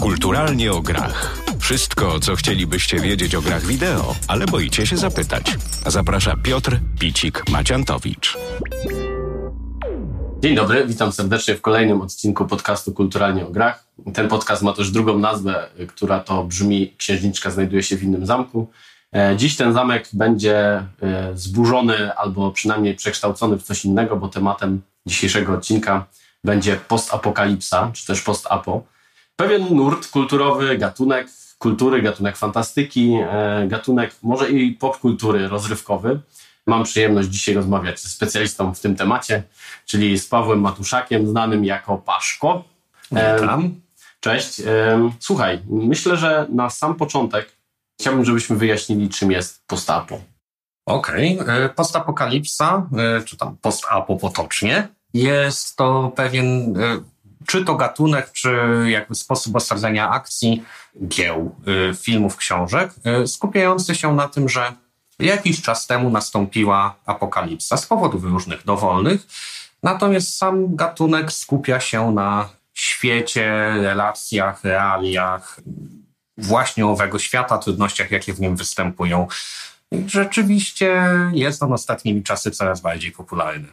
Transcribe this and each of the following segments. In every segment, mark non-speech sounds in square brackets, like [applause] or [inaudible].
Kulturalnie o grach. Wszystko, co chcielibyście wiedzieć o grach wideo, ale boicie się zapytać. Zaprasza Piotr Picik-Maciantowicz. Dzień dobry, witam serdecznie w kolejnym odcinku podcastu Kulturalnie o grach. Ten podcast ma też drugą nazwę, która to brzmi Księżniczka znajduje się w innym zamku. E, dziś ten zamek będzie e, zburzony albo przynajmniej przekształcony w coś innego, bo tematem dzisiejszego odcinka będzie postapokalipsa, czy też postapo. Pewien nurt kulturowy, gatunek kultury, gatunek fantastyki, e, gatunek może i popkultury rozrywkowy. Mam przyjemność dzisiaj rozmawiać ze specjalistą w tym temacie, czyli z Pawłem Matuszakiem, znanym jako Paszko. Witam. Cześć. Słuchaj, myślę, że na sam początek chciałbym, żebyśmy wyjaśnili, czym jest postapo. Okej. Okay. Postapokalipsa, czy tam postapo potocznie, jest to pewien czy to gatunek, czy jakby sposób osadzenia akcji, dzieł, y, filmów, książek, y, skupiający się na tym, że jakiś czas temu nastąpiła apokalipsa z powodów różnych, dowolnych, natomiast sam gatunek skupia się na świecie, relacjach, realiach właśnie owego świata, trudnościach, jakie w nim występują. Rzeczywiście jest on ostatnimi czasy coraz bardziej popularny.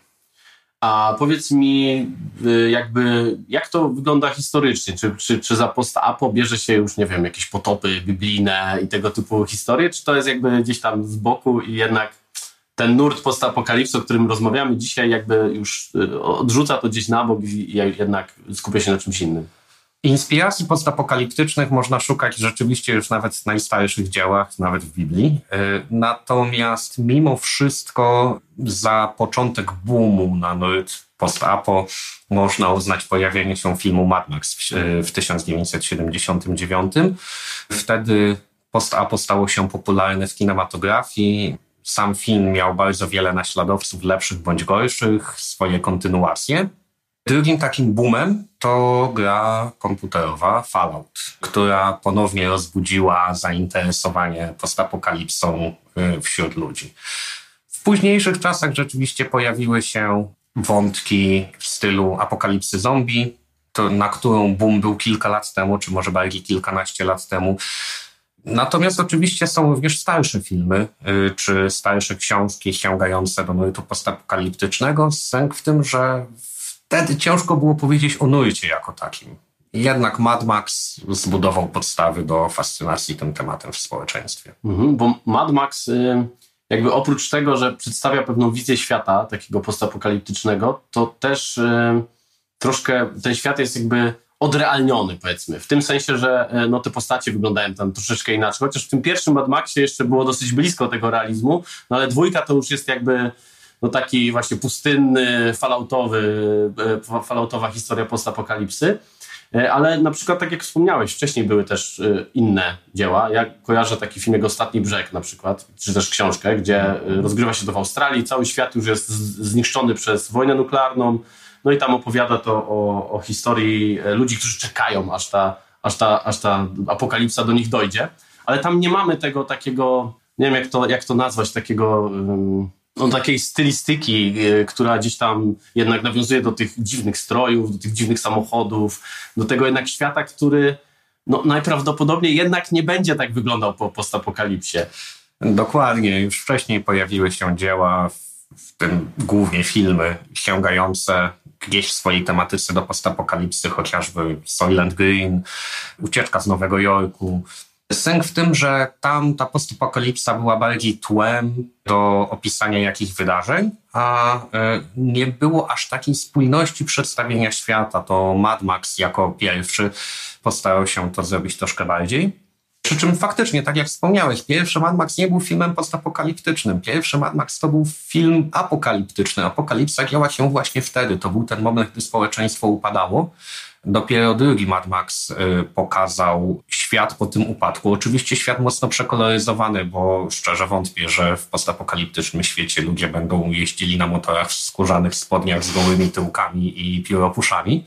A powiedz mi, y, jakby, jak to wygląda historycznie? Czy, czy, czy za post-apo bierze się już, nie wiem, jakieś potopy biblijne i tego typu historie, czy to jest jakby gdzieś tam z boku i jednak ten nurt postapokalipsy, o którym rozmawiamy dzisiaj, jakby już y, odrzuca to gdzieś na bok i jednak skupia się na czymś innym? Inspiracji postapokaliptycznych można szukać rzeczywiście już nawet w najstarszych dziełach, nawet w Biblii. E, natomiast mimo wszystko za początek boomu na nurt postapo można uznać pojawienie się filmu Mad Max w 1979. Wtedy postapo stało się popularne w kinematografii. Sam film miał bardzo wiele naśladowców, lepszych bądź gorszych, swoje kontynuacje. Drugim takim boomem to gra komputerowa Fallout, która ponownie rozbudziła zainteresowanie postapokalipsą y, wśród ludzi. W późniejszych czasach rzeczywiście pojawiły się wątki w stylu apokalipsy zombie, to, na którą boom był kilka lat temu, czy może bardziej kilkanaście lat temu. Natomiast oczywiście są również starsze filmy, y, czy starsze książki sięgające do nurtu postapokaliptycznego. Sęk w tym, że wtedy ciężko było powiedzieć o nurcie jako takim. Jednak Mad Max zbudował podstawy do fascynacji tym tematem w społeczeństwie. Mhm, bo Mad Max, y, jakby oprócz tego, że przedstawia pewną wizję świata, takiego postapokaliptycznego, to też y, troszkę ten świat jest jakby odrealniony, powiedzmy. W tym sensie, że y, no, te postacie wyglądają tam troszeczkę inaczej. Chociaż w tym pierwszym Mad Maxie jeszcze było dosyć blisko tego realizmu, no ale dwójka to już jest jakby no taki właśnie pustynny, falloutowy, e, falloutowa historia postapokalipsy. E, ale na przykład, tak jak wspomniałeś, wcześniej były też e, inne dzieła. Ja kojarzę taki film jak Ostatni Brzeg na przykład, czy też książkę, gdzie rozgrywa się to w Australii. Cały świat już jest zniszczony przez wojnę nuklearną. No i tam opowiada to o, o historii ludzi, którzy czekają, aż ta, aż, ta, aż ta apokalipsa do nich dojdzie. Ale tam nie mamy tego takiego, nie wiem jak to, jak to nazwać, takiego... Um, no, takiej stylistyki, e, która gdzieś tam jednak nawiązuje do tych dziwnych strojów, do tych dziwnych samochodów, do tego jednak świata, który no, najprawdopodobniej jednak nie będzie tak wyglądał po postapokalipsie. Dokładnie. Już wcześniej pojawiły się dzieła, w tym głównie filmy, sięgające gdzieś w swojej tematyce do postapokalipsy, chociażby Soylent Green, Ucieczka z Nowego Jorku, Sęk w tym, że tam ta postapokalipsa była bardziej tłem do opisania jakichś wydarzeń, a e, nie było aż takiej spójności przedstawienia świata. To Mad Max jako pierwszy postarał się to zrobić troszkę bardziej. Przy czym faktycznie, tak jak wspomniałeś, pierwszy Mad Max nie był filmem postapokaliptycznym. Pierwszy Mad Max to był film apokaliptyczny. Apokalipsa działa się właśnie wtedy. To był ten moment, gdy społeczeństwo upadało. Dopiero drugi Mad Max y, pokazał świat po tym upadku. Oczywiście świat mocno przekoloryzowany, bo szczerze wątpię, że w postapokaliptycznym świecie ludzie będą jeździli na motorach w skórzanych spodniach z gołymi tyłkami i pióropuszami.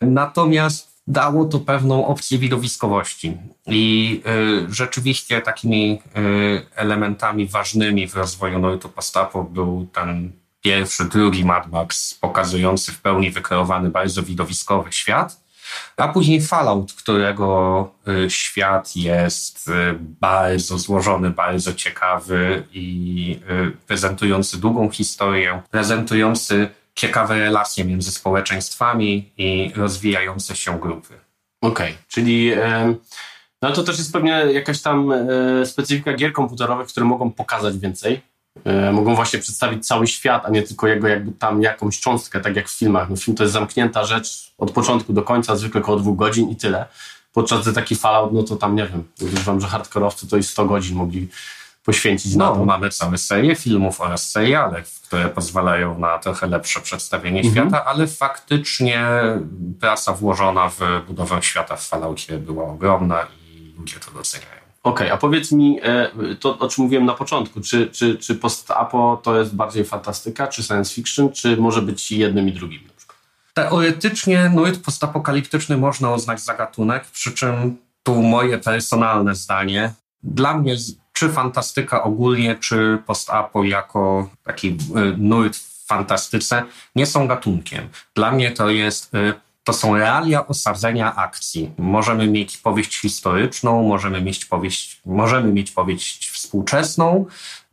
Natomiast dało to pewną opcję widowiskowości. I y, rzeczywiście takimi y, elementami ważnymi w rozwoju nurtu postapo był ten pierwszy, drugi Mad Max, pokazujący w pełni wykreowany, bardzo widowiskowy świat. A później Fallout, którego y, świat jest y, bardzo złożony, bardzo ciekawy i y, prezentujący długą historię, prezentujący ciekawe relacje między społeczeństwami i rozwijające się grupy. Okej, okay, czyli no to też jest pewnie jakaś tam specyfika gier komputerowych, które mogą pokazać więcej E, mogą właśnie przedstawić cały świat, a nie tylko jego jakby tam jakąś cząstkę, tak jak w filmach. No, film to jest zamknięta rzecz od początku do końca, zwykle około dwóch godzin i tyle. Podczas gdy taki Fallout, no to tam nie wiem, uważam, że hardkorowcy to i 100 godzin mogli poświęcić no, na to. Mamy całe serie filmów oraz seriale, które pozwalają na trochę lepsze przedstawienie mhm. świata, ale faktycznie praca włożona w budowę świata w Falloutie była ogromna i ludzie to doceniają. Okej, okay, a powiedz mi e, to, o czym mówiłem na początku, czy, czy, czy post-apo to jest bardziej fantastyka, czy science fiction, czy może być jednym i drugim? Teoretycznie nurt postapokaliptyczny można uznać za gatunek, przy czym tu moje personalne zdanie. Dla mnie czy fantastyka ogólnie, czy post-apo jako taki e, nurt w fantastyce nie są gatunkiem. Dla mnie to jest e, to są realia osadzenia akcji. Możemy mieć powieść historyczną, możemy mieć powieść, możemy mieć powieść współczesną,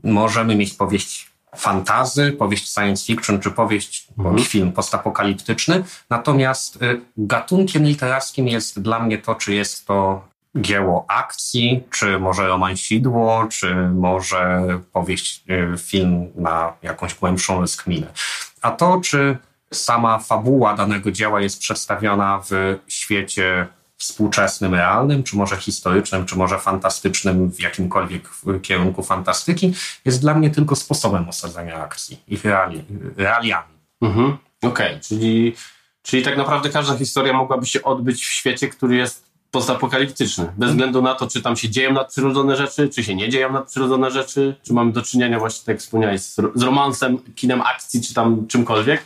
możemy mieć powieść fantazy, powieść science fiction, czy powieść, mhm. film postapokaliptyczny. Natomiast y, gatunkiem literackim jest dla mnie to, czy jest to dzieło akcji, czy może romansidło, czy może powieść, y, film na jakąś głębszą rozkminę. A to, czy sama fabuła danego dzieła jest przedstawiona w świecie współczesnym, realnym, czy może historycznym, czy może fantastycznym w jakimkolwiek kierunku fantastyki, jest dla mnie tylko sposobem osadzenia akcji, ich reali realiami. Mhm. Okej, okay. czyli, czyli tak naprawdę każda historia mogłaby się odbyć w świecie, który jest postapokaliptyczny. Bez względu na to, czy tam się dzieją nadprzyrodzone rzeczy, czy się nie dzieją nadprzyrodzone rzeczy, czy mamy do czynienia właśnie, tak jak wspomniałeś, z, z romansem, kinem akcji, czy tam czymkolwiek.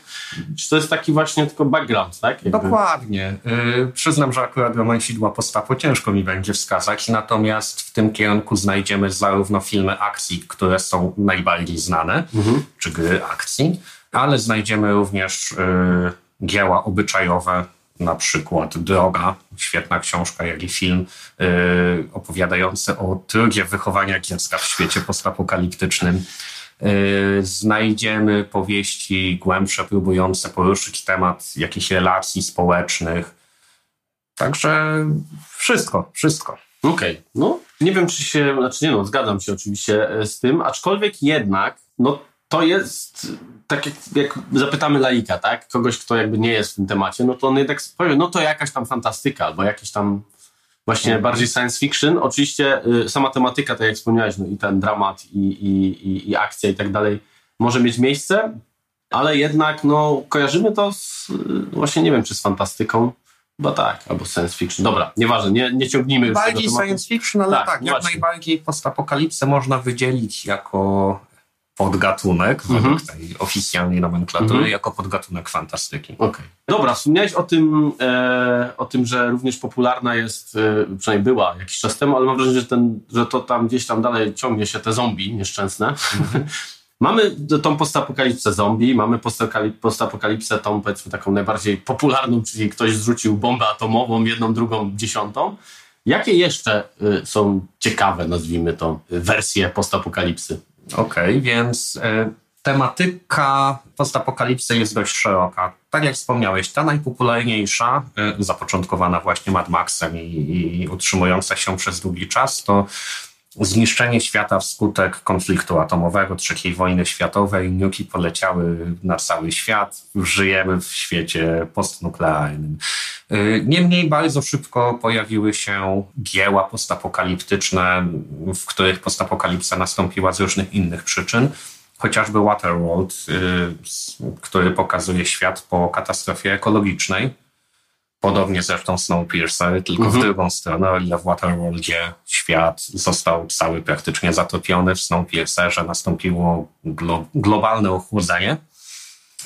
Czy to jest taki właśnie tylko background, tak? Jakby. Dokładnie. Yy, przyznam, że akurat romansidła postapo ciężko mi będzie wskazać, natomiast w tym kierunku znajdziemy zarówno filmy akcji, które są najbardziej znane, mhm. czy gry akcji, ale znajdziemy również yy, dzieła obyczajowe, na przykład Droga, świetna książka, jak i film yy, opowiadający o trudzie wychowania dziecka w świecie postapokaliptycznym. Yy, znajdziemy powieści głębsze, próbujące poruszyć temat jakichś relacji społecznych. Także wszystko, wszystko. Okej, okay. no nie wiem, czy się, znaczy nie no, zgadzam się oczywiście e, z tym, aczkolwiek jednak, no to jest tak jak, jak, zapytamy laika, tak? Kogoś, kto jakby nie jest w tym temacie, no to on jednak powie, no to jakaś tam fantastyka, albo jakieś tam właśnie mm. bardziej science fiction. Oczywiście y, sama tematyka, tak jak wspomniałeś, no i ten dramat, i, i, i, i akcja i tak dalej może mieć miejsce, ale jednak no kojarzymy to z, y, właśnie nie wiem, czy z fantastyką, Chyba tak, albo science fiction. Dobra, nieważne, nie, nie ciągnijmy już Bardziej tego science fiction, ale tak, tak jak najbardziej postapokalipsę można wydzielić jako podgatunek według -hmm. tej oficjalnej nomenklatury -hmm. jako podgatunek fantastyki. Okay. Dobra, wspomniałeś o tym, e, o tym, że również popularna jest, e, przynajmniej była jakiś czas temu, ale mam wrażenie, że, ten, że to tam gdzieś tam dalej ciągnie się te zombie nieszczęsne. -hmm. [laughs] mamy tą postapokalipsę zombie, mamy postapokalipsę tą powiedzmy taką najbardziej popularną, czyli ktoś zrzucił bombę atomową, jedną, drugą, dziesiątą. Jakie jeszcze y, są ciekawe, nazwijmy to, wersje postapokalipsy? Okej, okay, więc y, tematyka postapokalipsy jest dość szeroka. Tak jak wspomniałeś, ta najpopularniejsza, y, zapoczątkowana właśnie Mad Maxem i, i utrzymująca się przez długi czas, to zniszczenie świata wskutek konfliktu atomowego, III wojny światowej. Nuki poleciały na cały świat. Żyjemy w świecie postnuklearnym. Y, niemniej bardzo szybko pojawiły się dzieła postapokaliptyczne, w których postapokalipsa nastąpiła z różnych innych przyczyn. Chociażby Waterworld, y, który pokazuje świat po katastrofie ekologicznej Podobnie zresztą Snowpiercer, tylko mhm. w drugą stronę, o ile w Waterworldzie świat został cały praktycznie zatopiony, w Snowpiercerze nastąpiło glo globalne ochłodzenie.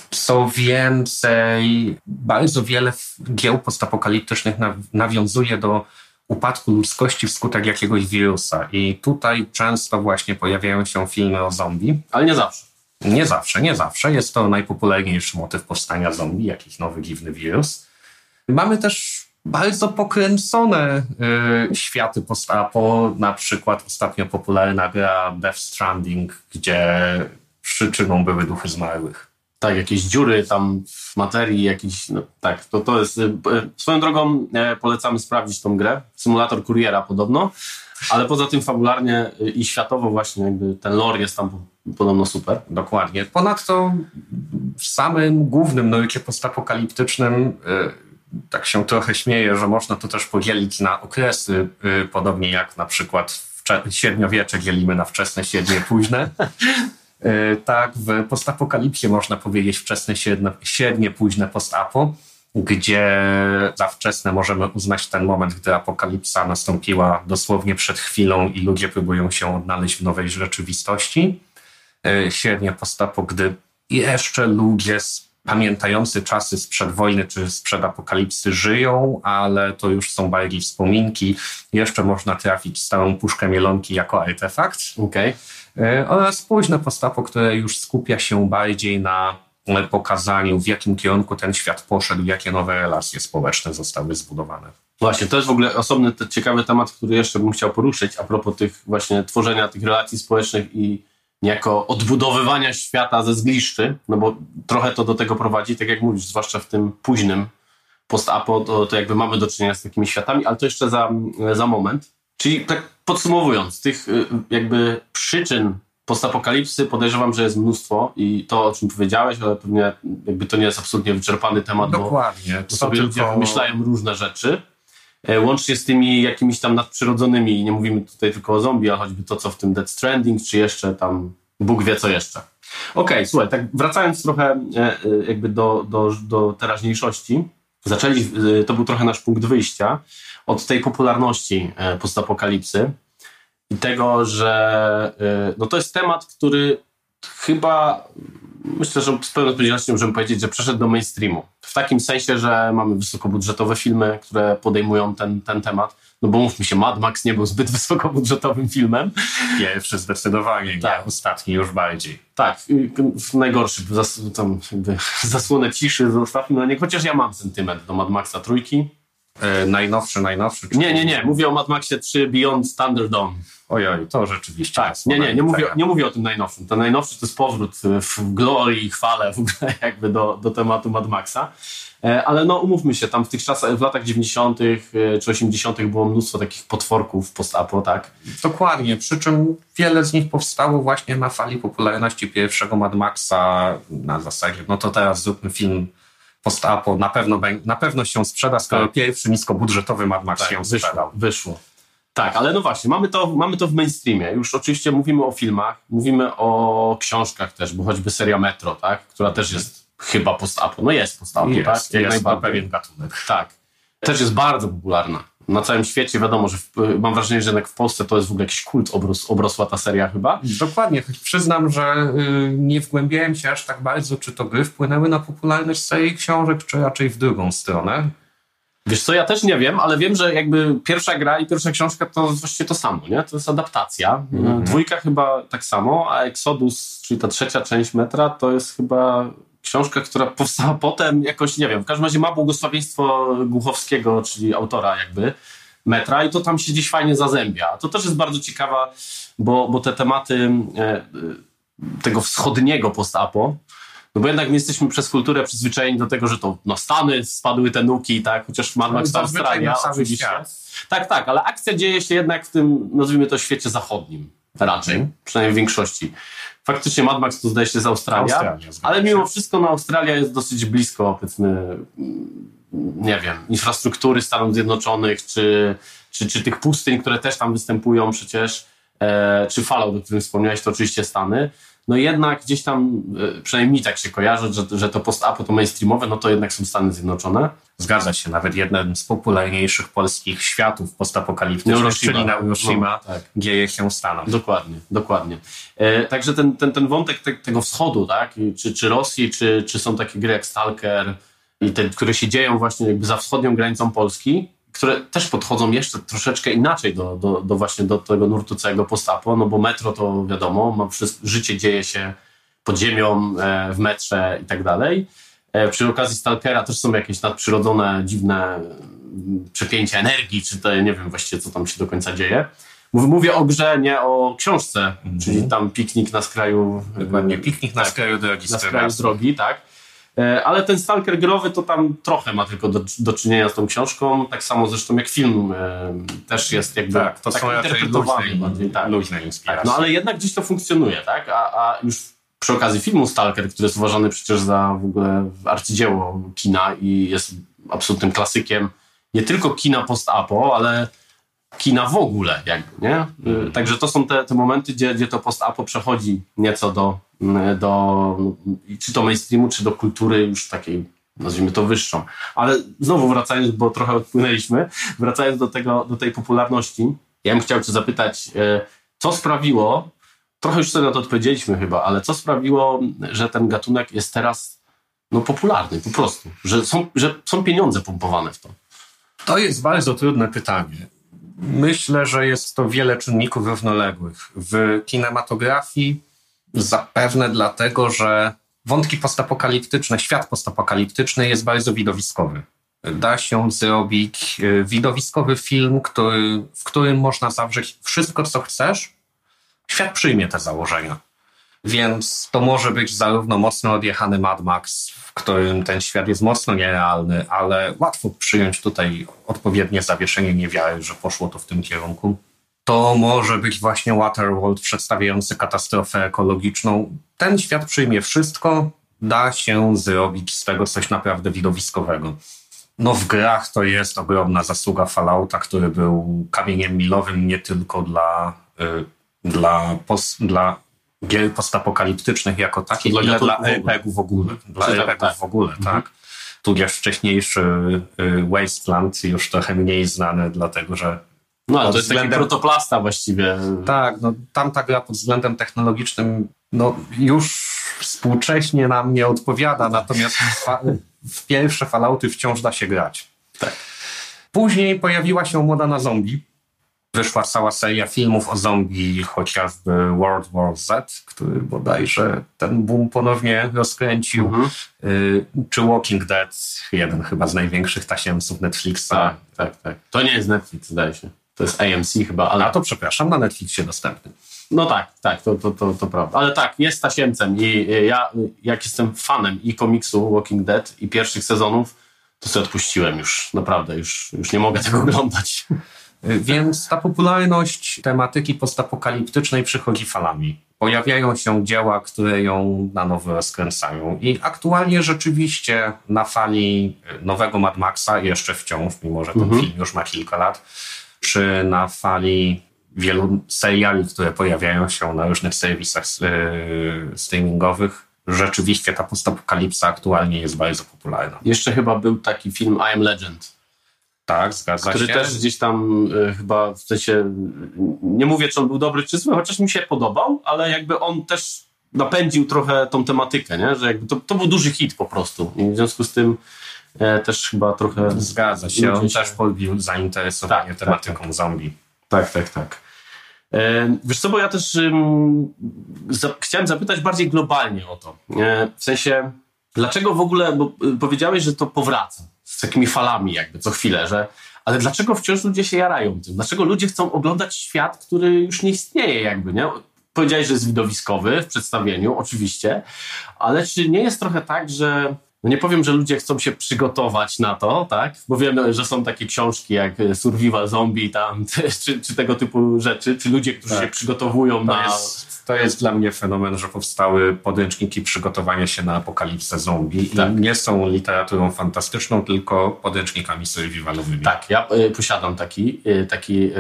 Co więcej, bardzo wiele dzieł postapokaliptycznych nawiązuje do upadku ludzkości wskutek jakiegoś wirusa. I tutaj często właśnie pojawiają się filmy o zombie. Ale nie zawsze. Nie zawsze, nie zawsze. Jest to najpopularniejszy motyw powstania zombie, jakiś nowy dziwny wirus. Mamy też bardzo pokręcone y, światy post-apo, na przykład ostatnio popularna gra Death Stranding, gdzie przyczyną były duchy zmarłych. Tak, jakieś dziury tam w materii, jakiś, no, tak, to, to jest, y, swoją drogą e, polecamy sprawdzić tą grę, symulator kuriera podobno, ale poza tym fabularnie y, i światowo właśnie jakby ten lore jest tam podobno super. Dokładnie. Ponadto w samym głównym nurcie postapokaliptycznym y, tak się trochę śmieję, że można to też podzielić na okresy, y, podobnie jak na przykład średniowiecze dzielimy na wczesne, średnie, późne. [laughs] Y, tak, w postapokalipsie można powiedzieć wczesne, średnie, średnie późne postapo, gdzie za wczesne możemy uznać ten moment, gdy apokalipsa nastąpiła dosłownie przed chwilą i ludzie próbują się odnaleźć w nowej rzeczywistości. Y, średnie postapo, gdy jeszcze ludzie pamiętający czasy sprzed wojny czy sprzed apokalipsy żyją, ale to już są bardziej wspominki. Jeszcze można trafić stałą puszkę mielonki jako artefakt. Okay. E, oraz późne postapo, które już skupia się bardziej na pokazaniu, w jakim kierunku ten świat poszedł, jakie nowe relacje społeczne zostały zbudowane. Właśnie, to jest w ogóle osobny, ciekawy temat, który jeszcze bym chciał poruszyć a propos tych właśnie tworzenia tych relacji społecznych i niejako odbudowywania świata ze zgliszczy, no bo trochę to do tego prowadzi, tak jak mówisz, zwłaszcza w tym późnym post-apo, to, to jakby mamy do czynienia z takimi światami, ale to jeszcze za, za moment. Czyli tak podsumowując, tych y, jakby przyczyn postapokalipsy podejrzewam, że jest mnóstwo i to, o czym powiedziałeś, ale pewnie jakby to nie jest absolutnie wyczerpany temat, Dokładnie. bo to sobie ludzie wymyślają różne rzeczy. E, łącznie z tymi jakimiś tam nadprzyrodzonymi, nie mówimy tutaj tylko o zombie, a choćby to, co w tym Dead Stranding, czy jeszcze tam Bóg wie co jeszcze. Okej, okay, słuchaj, tak wracając trochę e, e, jakby do, do, do teraźniejszości, zaczęli, to był trochę nasz punkt wyjścia od tej popularności postapokalipsy i tego, że no to jest temat, który chyba myślę, że z pełną odpowiedzialnością możemy powiedzieć, że przeszedł do mainstreamu. W takim sensie, że mamy wysokobudżetowe filmy, które podejmują ten, ten temat. No bo mówmy się, Mad Max nie był zbyt [laughs] wysokobudżetowym filmem. Pierwszy zdecydowanie, tak. nie, ostatni już bardziej. Tak, najgorszy, zas, tam [laughs] zasłonę ciszy zostawmy na niego, chociaż ja mam sentyment do Mad Maxa trójki. E, najnowszy, najnowszy? Nie, nie, nie, mówię o Mad Maxie 3 Beyond Thunderdome. Ojoj, to rzeczywiście. Tak, nie, nie, nie mówię, nie mówię o tym najnowszym. Ten najnowszy to jest powrót w glorii i chwale w ogóle [laughs] jakby do, do tematu Mad Maxa. E, ale no umówmy się, tam w tych czasach, w latach 90. E, czy 80. było mnóstwo takich potworków post-apo, tak? Dokładnie, przy czym wiele z nich powstało właśnie na fali popularności pierwszego Mad Maxa na zasadzie, no to teraz zróbmy film post-apo, na pewno, na pewno się sprzeda, skoro tak. pierwszy niskobudżetowy Mad Max tak, się wyszło, sprzedał. Wyszło. Tak, ale no właśnie, mamy to, mamy to w mainstreamie. Już oczywiście mówimy o filmach, mówimy o książkach też, bo choćby seria Metro, tak? która też jest chyba post-apo. No jest post-apo, jest, tak? Jak jest pewien gatunek. Tak. Też jest bardzo popularna. Na całym świecie wiadomo, że w, mam wrażenie, że jednak w Polsce to jest w ogóle jakiś kult obros, obrosła ta seria chyba. Dokładnie, choć przyznam, że y, nie wgłębiałem się aż tak bardzo, czy to gry wpłynęły na popularność serii książek, czy raczej w drugą stronę. Wiesz co, ja też nie wiem, ale wiem, że jakby pierwsza gra i pierwsza książka to właściwie to samo, nie? To jest adaptacja. -hmm. Dwójka chyba tak samo, a Exodus, czyli ta trzecia część metra, to jest chyba książka, która powstała [laughs] potem jakoś, nie wiem, w każdym razie ma błogosławieństwo Głuchowskiego, czyli autora jakby metra i to tam się gdzieś fajnie zazębia. To też jest bardzo ciekawa, bo, bo te tematy e, e tego wschodniego post-apo, no bo jednak my jesteśmy przez kulturę przyzwyczajeni do tego, że to na Stany spadły te nuki, tak? Chociaż Mad Max to Australia oczywiście. Tak, tak, ale akcja dzieje się jednak w tym, nazwijmy to, świecie zachodnim. Raczej, mm. przynajmniej w większości. Faktycznie Mad Max to zdaje się z Australia, Australia ale mimo wszystko no, Australia jest dosyć blisko, powiedzmy, nie wiem, infrastruktury Stanów Zjednoczonych, czy, czy, czy tych pustyń, które też tam występują przecież, e, czy falą, o którym wspomniałeś, to oczywiście Stany no jednak gdzieś tam, e, przynajmniej tak się kojarzy, że, że to post-apo to mainstreamowe, no to jednak są Stany Zjednoczone. Zgadza się, nawet jeden z popularniejszych polskich światów postapokaliptycznych, czyli na Hiroshima, no, tak. dzieje się w Stanach. Dokładnie, dokładnie. E, także ten, ten, ten wątek te, tego wschodu, tak, czy, czy Rosji, czy, czy są takie gry jak Stalker, i te, które się dzieją właśnie jakby za wschodnią granicą Polski, które też podchodzą jeszcze troszeczkę inaczej do, do, do właśnie do tego nurtu całego postapo, no bo metro to wiadomo, ma wszystko, życie dzieje się pod ziemią, e, w metrze i tak dalej. E, przy okazji Stalkera też są jakieś nadprzyrodzone, dziwne mm, przepięcia energii, czy to nie wiem właściwie, co tam się do końca dzieje. Mów- Mówię o grze, nie o książce, czyli tam piknik na skraju... Dokładnie, piknik na tak, skraju drogi na skraju drogi, tak. E, Ale ten Stalker growy to tam trochę ma tylko do, do czynienia z tą książką, tak samo zresztą jak film e, też jest jakby Tak, to tak są interpretowany luźne, bardziej, tak. luźne inspiracje. Tak, no ale jednak gdzieś to funkcjonuje, tak? A, a już przy okazji filmu Stalker, który jest uważany przecież za w ogóle arcydzieło kina i jest absolutnym klasykiem nie tylko kina post-apo, ale kina w ogóle jakby, nie? Y, Także to są te, te momenty, gdzie, gdzie to post-apo przechodzi nieco do, mm, do czy to mainstreamu, czy do kultury już takiej nazwijmy to wyższą. Ale znowu wracając, bo trochę odpłynęliśmy, [laughs] wracając do, tego, do tej popularności, ja bym chciał cię zapytać, e, co sprawiło, trochę już sobie na to odpowiedzieliśmy chyba, ale co sprawiło, że ten gatunek jest teraz no, popularny po prostu, że są, że są pieniądze pompowane w to. To jest bardzo trudne pytanie. Myślę, że jest to wiele czynników równoległych. W kinematografii zapewne dlatego, że wątki postapokaliptyczne, świat postapokaliptyczny jest bardzo widowiskowy. Da się zrobić e, widowiskowy film, który, w którym można zawrzeć wszystko, co chcesz. Świat przyjmie te założenia. Więc to może być zarówno mocno odjechany Mad Max, w którym ten świat jest mocno nierealny, ale łatwo przyjąć tutaj odpowiednie zawieszenie niewiary, że poszło to w tym kierunku. To może być właśnie Waterworld przedstawiający katastrofę ekologiczną. Ten świat przyjmie wszystko, da się zrobić z tego coś naprawdę widowiskowego. No w grach to jest ogromna zasługa Fallouta, który był kamieniem milowym nie tylko dla, y, dla, pos, dla gier postapokaliptycznych jako takich, Dla ile dla gatunku w ogóle. RPG-ów w ogóle. Dla tak, RPG-ów tak. w ogóle, tak. Tudzież wcześniejszy y, Wasteland już trochę mniej znany, dlatego że No to jest taki względem- protoplasta właściwie. tak, no tamta gra pod względem technologicznym no już współcześnie nam nie odpowiada, natomiast w pierwsze Fallouty wciąż da się grać. Tak. Później pojawiła się moda na zombie. Wyszła cała seria filmów o zombie, chociażby World War Z, który bodajże ten boom ponownie rozkręcił. Mhm. Y, czy Walking Dead, jeden chyba z największych tasiemców Netflixa. Tak, tak, tak. To nie jest Netflix, zdaje się. To jest AMC chyba, ale A to przepraszam, na Netflixie dostępny. No tak, tak, to, to, to, to prawda. Ale tak, jest tasiemcem i y, ja, y, jak jestem fanem i komiksu Walking Dead i pierwszych sezonów, to sobie odpuściłem już, naprawdę, już, już nie mogę tego oglądać. Y, Więc ta popularność tematyki postapokaliptycznej przychodzi falami. Pojawiają się dzieła, które ją na nowo rozkręcają. I aktualnie rzeczywiście na fali y, nowego Mad Maxa, jeszcze wciąż, mimo że ten Mhm. film już ma kilka lat, czy na fali wielu seriali, które pojawiają się na różnych serwisach y, streamingowych, rzeczywiście ta postapokalipsa aktualnie jest bardzo popularna. Jeszcze chyba był taki film I Am Legend, Tak, zgadza który się. też gdzieś tam y, chyba w sensie, nie mówię, czy on był dobry czy zły, chociaż mi się podobał, ale jakby on też napędził trochę tą tematykę, nie? że jakby to, to był duży hit po prostu i w związku z tym e, też chyba trochę... Zgadza się. On się- też podbił zainteresowanie Tak, tematyką zombie. Tak, tak, tak. E, Wiesz co, bo ja też za, chciałem zapytać bardziej globalnie o to. E, W sensie, dlaczego w ogóle, bo y, powiedziałeś, że to powraca takimi falami jakby co chwilę, że ale dlaczego wciąż ludzie się jarają tym? Dlaczego ludzie chcą oglądać świat, który już nie istnieje jakby, nie? Powiedziałeś, że jest widowiskowy w przedstawieniu, oczywiście, ale czy nie jest trochę tak, że no nie powiem, że ludzie chcą się przygotować na to, tak? Bo wiemy, że są takie książki jak Survival Zombie tam, [laughs] czy, czy tego typu rzeczy, czy ludzie, którzy Tak. się przygotowują To, na... jest, to jest dla mnie fenomen, że powstały podręczniki przygotowania się na apokalipsę zombie Tak. i nie są literaturą fantastyczną, tylko podręcznikami survivalowymi. Tak, ja y, posiadam taki, y, taki,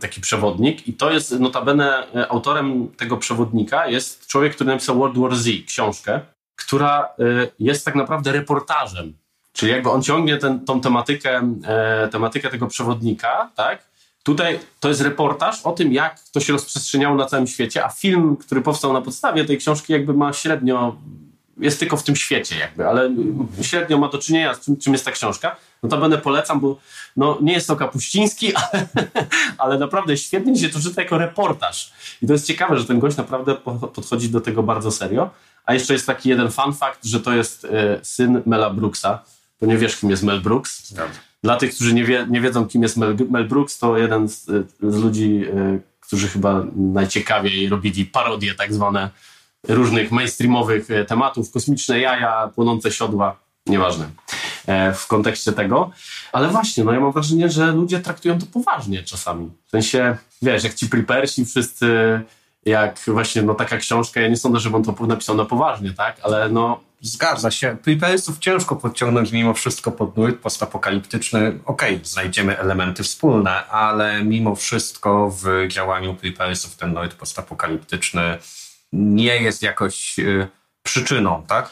taki przewodnik i to jest notabene autorem tego przewodnika jest człowiek, który napisał World War Z, książkę, która y, jest tak naprawdę reportażem. Czyli jakby on ciągnie ten, tą tematykę, e, tematykę tego przewodnika, tak? Tutaj to jest reportaż o tym, jak to się rozprzestrzeniało na całym świecie, a film, który powstał na podstawie tej książki, jakby ma średnio, jest tylko w tym świecie, jakby, ale średnio ma do czynienia z czym, jest ta książka. No to będę polecam, bo no, nie jest to Kapuściński, [laughs] ale, ale naprawdę świetnie się to czyta jako reportaż. I to jest ciekawe, że ten gość naprawdę po- podchodzi do tego bardzo serio. A jeszcze jest taki jeden fun fact, że to jest e, syn Mela Brooksa, bo nie wiesz, kim jest Mel Brooks. Dla tych, którzy nie, wie, nie wiedzą, kim jest Mel, Mel Brooks, to jeden z, z ludzi, y, którzy chyba najciekawiej robili parodie tak zwane różnych mainstreamowych e, tematów, kosmiczne jaja, płonące siodła, nieważne e, w kontekście tego. Ale właśnie, no ja mam wrażenie, że ludzie traktują to poważnie czasami. W sensie, wiesz, jak ci prepersi wszyscy, jak właśnie no taka książka, ja nie sądzę, żeby on to napisał na poważnie, tak? Ale no... Zgadza się. Prepersów ciężko podciągnąć mimo wszystko pod nurt postapokaliptyczny. Okej, okay, znajdziemy elementy wspólne, ale mimo wszystko w działaniu prepersów ten nurt postapokaliptyczny nie jest jakoś y, przyczyną, tak?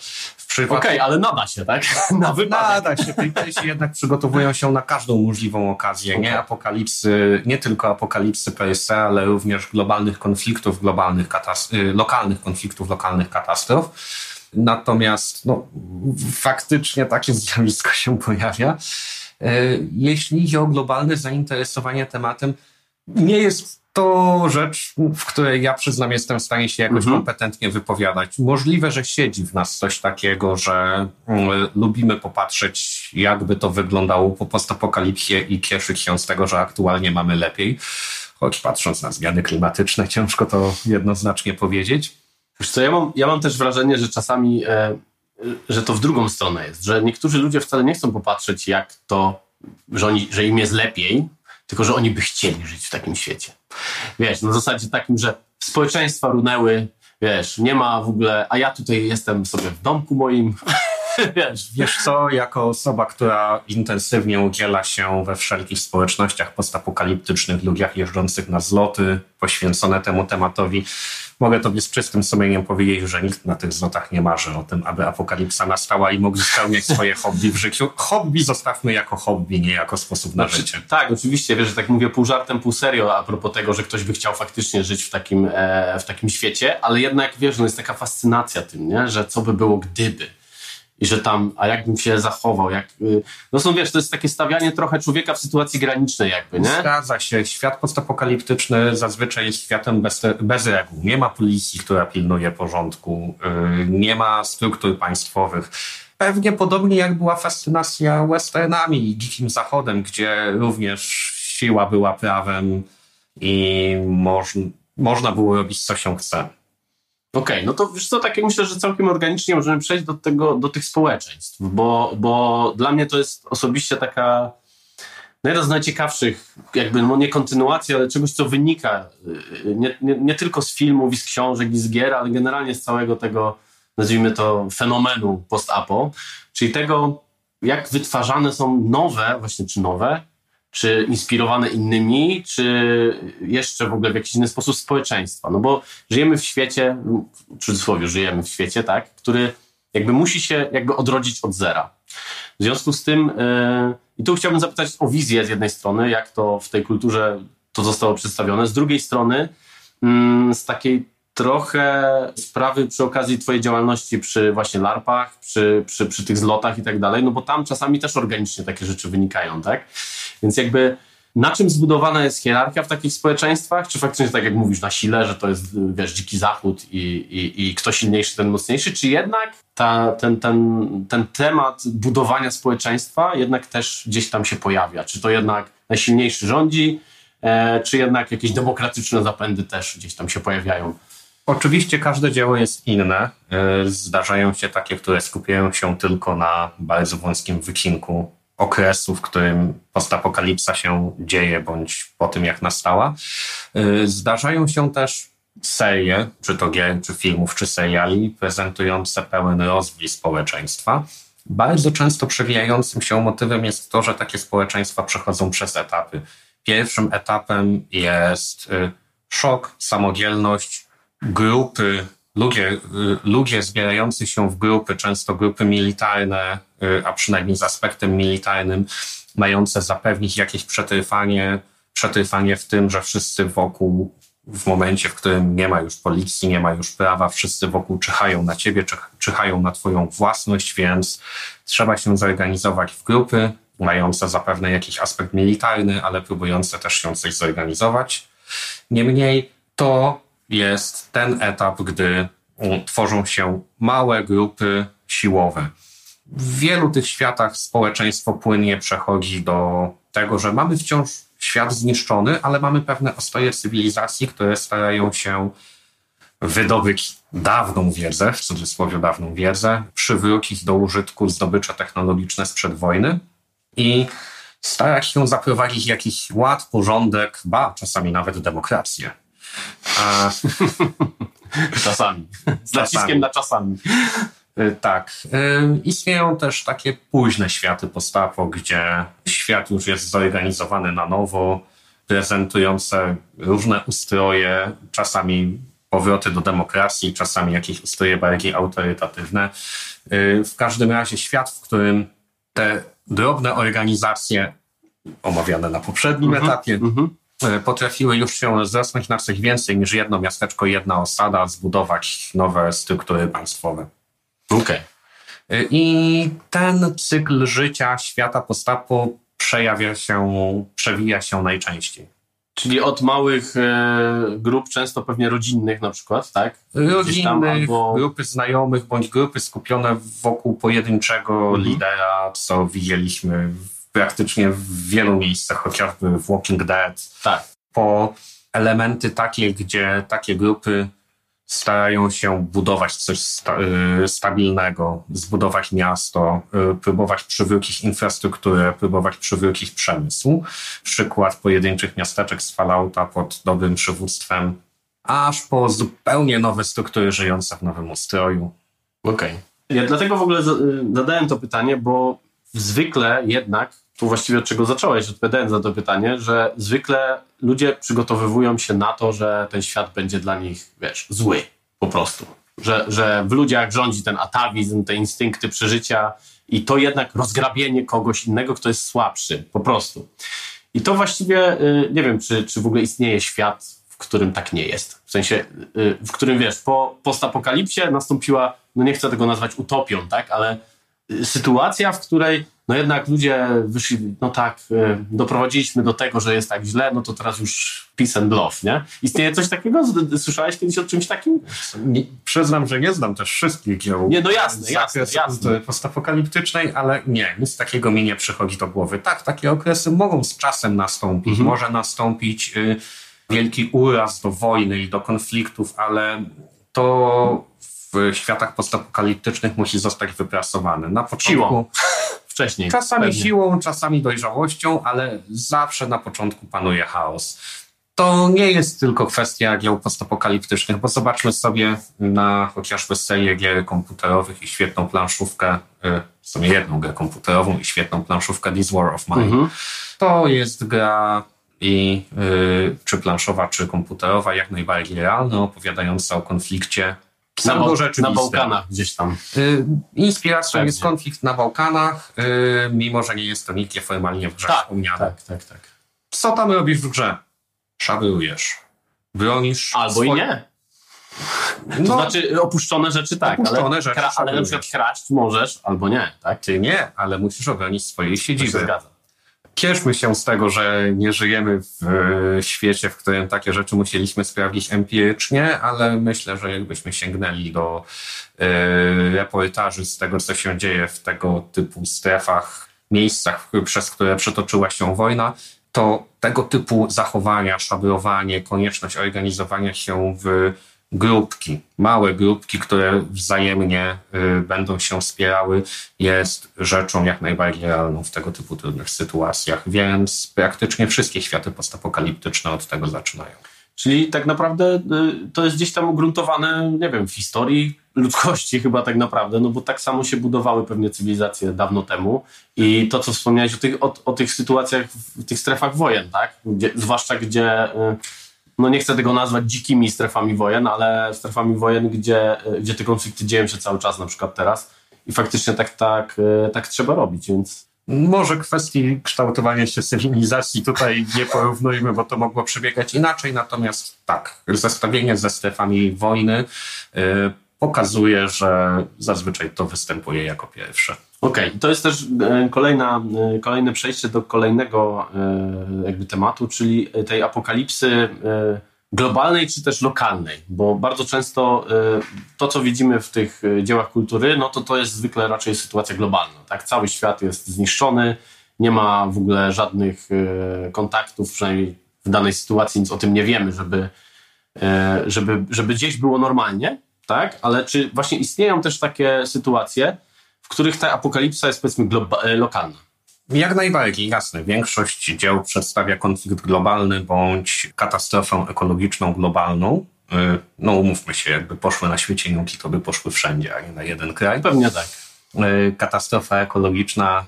Okej, okay, ale nada się, tak? [laughs] Na wypadek. Nada się. Playtesi jednak przygotowują się na każdą możliwą okazję, nie apokalipsy, nie tylko apokalipsy se, ale również globalnych konfliktów, globalnych y, lokalnych konfliktów, lokalnych katastrof. Natomiast no, faktycznie takie zjawisko się pojawia. Y, jeśli chodzi o globalne zainteresowanie tematem, nie jest to rzecz, w której ja przyznam, jestem w stanie się jakoś mhm. kompetentnie wypowiadać. Możliwe, że siedzi w nas coś takiego, że mm, lubimy popatrzeć, jakby to wyglądało po postapokalipsie i cieszyć się z tego, że aktualnie mamy lepiej. Choć patrząc na zmiany klimatyczne, ciężko to jednoznacznie powiedzieć. Wiesz co, ja mam, ja mam też wrażenie, że czasami, e, że to w drugą stronę jest, że niektórzy ludzie wcale nie chcą popatrzeć, jak to, że, oni, że im jest lepiej, tylko że oni by chcieli żyć w takim świecie. Wiesz, na zasadzie takim, że społeczeństwa runęły, wiesz, nie ma w ogóle, a ja tutaj jestem sobie w domku moim. [laughs] Wiesz. Wiesz co, jako osoba, która intensywnie udziela się we wszelkich społecznościach postapokaliptycznych, ludziach jeżdżących na zloty poświęcone temu tematowi, mogę tobie z czystym sumieniem powiedzieć, że nikt na tych zlotach nie marzy o tym, aby apokalipsa nastała i mógł spełniać swoje [laughs] hobby w życiu. Hobby zostawmy jako hobby, nie jako sposób na znaczy, życie. Tak, oczywiście, wiesz, że tak mówię pół żartem, pół serio a propos tego, że ktoś by chciał faktycznie żyć w takim, e, w takim świecie, ale jednak, wiesz, no jest taka fascynacja tym, nie? że co by było gdyby i że tam, a jakbym się zachował, jak, y, no są, wiesz, to jest takie stawianie trochę człowieka w sytuacji granicznej jakby, nie? Zgadza się. Świat postapokaliptyczny zazwyczaj jest światem bez, bez reguł. Nie ma policji, która pilnuje porządku, yy, nie ma struktur państwowych. Pewnie podobnie jak była fascynacja westernami i dzikim zachodem, gdzie również siła była prawem i moż, można było robić co się chce. Okej, okay, no to wiesz co, tak jak myślę, że całkiem organicznie możemy przejść do, tego, do tych społeczeństw, bo, bo dla mnie to jest osobiście taka no jedna z najciekawszych, jakby no nie kontynuacja, ale czegoś, co wynika y, nie, nie, nie, tylko z filmów i z książek i z gier, ale generalnie z całego tego, nazwijmy to, fenomenu post-apo, czyli tego, jak wytwarzane są nowe, właśnie czy nowe, czy inspirowane innymi, czy jeszcze w ogóle w jakiś inny sposób społeczeństwa. No bo żyjemy w świecie, w cudzysłowie żyjemy w świecie, tak, który jakby musi się jakby odrodzić od zera. W związku z tym, yy, i tu chciałbym zapytać o wizję z jednej strony, jak to w tej kulturze to zostało przedstawione, z drugiej strony yy, z takiej trochę sprawy przy okazji twojej działalności przy właśnie larpach, przy, przy, przy tych zlotach i tak dalej, no bo tam czasami też organicznie takie rzeczy wynikają, tak? Więc jakby na czym zbudowana jest hierarchia w takich społeczeństwach? Czy faktycznie tak jak mówisz, na sile, że to jest, wiesz, dziki zachód i, i, i kto silniejszy, ten mocniejszy? Czy jednak ta, ten, ten, ten temat budowania społeczeństwa jednak też gdzieś tam się pojawia? Czy to jednak najsilniejszy rządzi, e, czy jednak jakieś demokratyczne zapędy też gdzieś tam się pojawiają? Oczywiście każde dzieło jest inne. E, zdarzają się takie, które skupiają się tylko na bardzo wąskim wykinku okresu, w którym postapokalipsa się dzieje, bądź po tym, jak nastała. Y, zdarzają się też serie, czy to gier, czy filmów, czy seriali, prezentujące pełen rozwój społeczeństwa. Bardzo często przewijającym się motywem jest to, że takie społeczeństwa przechodzą przez etapy. Pierwszym etapem jest y, szok, samodzielność, grupy ludzie, y, ludzie zbierający się w grupy, często grupy militarne, y, a przynajmniej z aspektem militarnym, mające zapewnić jakieś przetrwanie, przetrwanie w tym, że wszyscy wokół, w momencie, w którym nie ma już policji, nie ma już prawa, wszyscy wokół czyhają na ciebie, czyhają na twoją własność, więc trzeba się zorganizować w grupy, mające zapewne jakiś aspekt militarny, ale próbujące też się coś zorganizować. Niemniej to jest ten etap, gdy tworzą się małe grupy siłowe. W wielu tych światach społeczeństwo płynnie przechodzi do tego, że mamy wciąż świat zniszczony, ale mamy pewne ostoje cywilizacji, które starają się wydobyć dawną wiedzę, w cudzysłowie dawną wiedzę, przywrócić do użytku zdobycze technologiczne sprzed wojny i starać się zaprowadzić jakiś ład, porządek, ba, czasami nawet demokrację. A, [laughs] czasami. Z naciskiem na czasami. Y, tak. Y, istnieją też takie późne światy postapo, gdzie świat już jest zorganizowany na nowo, prezentujące różne ustroje, czasami powroty do demokracji, czasami jakieś ustroje bardziej autorytatywne. Y, w każdym razie świat, w którym te drobne organizacje omawiane na poprzednim mm -hmm, etapie mm -hmm. Potrafiły już się rozrosnąć na coś więcej niż jedno miasteczko, jedna osada, zbudować nowe struktury państwowe. Okej. Okay. I ten cykl życia świata postapo przejawia się, przewija się najczęściej. Czyli od małych e, grup, często pewnie rodzinnych na przykład, tak? Rodzinnych, albo... grupy znajomych, bądź grupy skupione wokół pojedynczego mhm. lidera, co widzieliśmy praktycznie w wielu miejscach, chociażby w Walking Dead. Tak. Po elementy takie, gdzie takie grupy starają się budować coś sta y, stabilnego, zbudować miasto, y, próbować przywrócić infrastrukturę, próbować przywrócić przemysł. Przykład pojedynczych miasteczek z Fallouta pod dobrym przywództwem, aż po zupełnie nowe struktury żyjące w nowym ustroju. Okej. Okay. Ja dlatego w ogóle y, zadałem to pytanie, bo zwykle jednak, tu właściwie od czego zacząłeś, odpowiadając na to pytanie, że zwykle ludzie przygotowywują się na to, że ten świat będzie dla nich, wiesz, zły po prostu. Że, że w ludziach rządzi ten atawizm, te instynkty przeżycia i to jednak rozgrabienie kogoś innego, kto jest słabszy, po prostu. I to właściwie, y, nie wiem, czy, czy w ogóle istnieje świat, w którym tak nie jest. W sensie, y, w którym, wiesz, po postapokalipsie nastąpiła, no nie chcę tego nazwać utopią, tak, ale sytuacja, w której no jednak ludzie wyszli, no tak, e, doprowadziliśmy do tego, że jest tak źle, no to teraz już peace and love, nie? Istnieje coś takiego? Słyszałeś kiedyś o czymś takim? Nie, przyznam, że nie znam też wszystkich dzieł. Nie, no jasne, jasne, jasne. postapokaliptycznej, ale nie, nic takiego mi nie przychodzi do głowy. Tak, takie okresy mogą z czasem nastąpić. Mhm. Może nastąpić y, wielki uraz do wojny i do konfliktów, ale to w światach postapokaliptycznych musi zostać wyprasowane. Na początku... Siłą [laughs] wcześniej. Czasami pewnie. siłą, czasami dojrzałością, ale zawsze na początku panuje chaos. To nie jest tylko kwestia gier postapokaliptycznych, bo zobaczmy sobie na chociażby serię gier komputerowych i świetną planszówkę, y, w sumie jedną grę komputerową i świetną planszówkę This War of Mine. Mhm. To jest gra i y, czy planszowa, czy komputerowa, jak najbardziej realna, opowiadająca o konflikcie na, na Bałkanach gdzieś tam. Y, inspiracją Pewnie. jest konflikt na Bałkanach, y, mimo że nie jest to nigdzie formalnie w grze tak, wspomniane. Tak, tak, tak. Co tam robisz w grze? Szabrujesz. Bronisz. Albo swoje... i nie. To no, znaczy opuszczone rzeczy tak, opuszczone ale, rzeczy ale na przykład kraść możesz albo nie, tak? Ty nie, ale musisz obronić swojej siedziby. To się zgadza cieszmy się z tego, że nie żyjemy w e, świecie, w którym takie rzeczy musieliśmy sprawdzić empirycznie, ale myślę, że jakbyśmy sięgnęli do e, reportaży z tego, co się dzieje w tego typu strefach, miejscach, przez które przetoczyła się wojna, to tego typu zachowania, szabrowanie, konieczność organizowania się w grupki, małe grupki, które wzajemnie y, będą się wspierały, jest rzeczą jak najbardziej realną w tego typu trudnych sytuacjach, więc praktycznie wszystkie światy postapokaliptyczne od tego zaczynają. Czyli tak naprawdę y, to jest gdzieś tam ugruntowane, nie wiem, w historii ludzkości chyba tak naprawdę, no bo tak samo się budowały pewnie cywilizacje dawno temu i to, co wspomniałeś o tych, o, o tych sytuacjach w tych strefach wojen, tak? Gdzie, zwłaszcza gdzie y, no nie chcę tego nazwać dzikimi strefami wojen, ale strefami wojen, gdzie, gdzie te konflikty dzieją się cały czas, na przykład teraz. I faktycznie tak, tak, e, tak trzeba robić, więc. Może kwestii kształtowania się cywilizacji tutaj nie porównujmy, bo to mogło przebiegać inaczej, natomiast tak, zestawienie ze strefami wojny yy, pokazuje, że zazwyczaj to występuje jako pierwsze. Okej, okay. to jest też e, kolejna, e, kolejne przejście do kolejnego e, jakby tematu, czyli tej apokalipsy globalnej czy też lokalnej, bo bardzo często to, co widzimy w tych dziełach kultury, no to to jest zwykle raczej sytuacja globalna. Tak? Cały świat jest zniszczony, nie ma w ogóle żadnych kontaktów, przynajmniej w danej sytuacji nic o tym nie wiemy, żeby, żeby, żeby gdzieś było normalnie, tak? Ale czy właśnie istnieją też takie sytuacje, w których ta apokalipsa jest powiedzmy e, lokalna? Jak najbardziej, jasne. Większość dzieł przedstawia konflikt globalny bądź katastrofę ekologiczną globalną. E, no umówmy się, jakby poszły na świecie nuki, to by poszły wszędzie, a nie na jeden kraj. Pewnie tak. E, katastrofa ekologiczna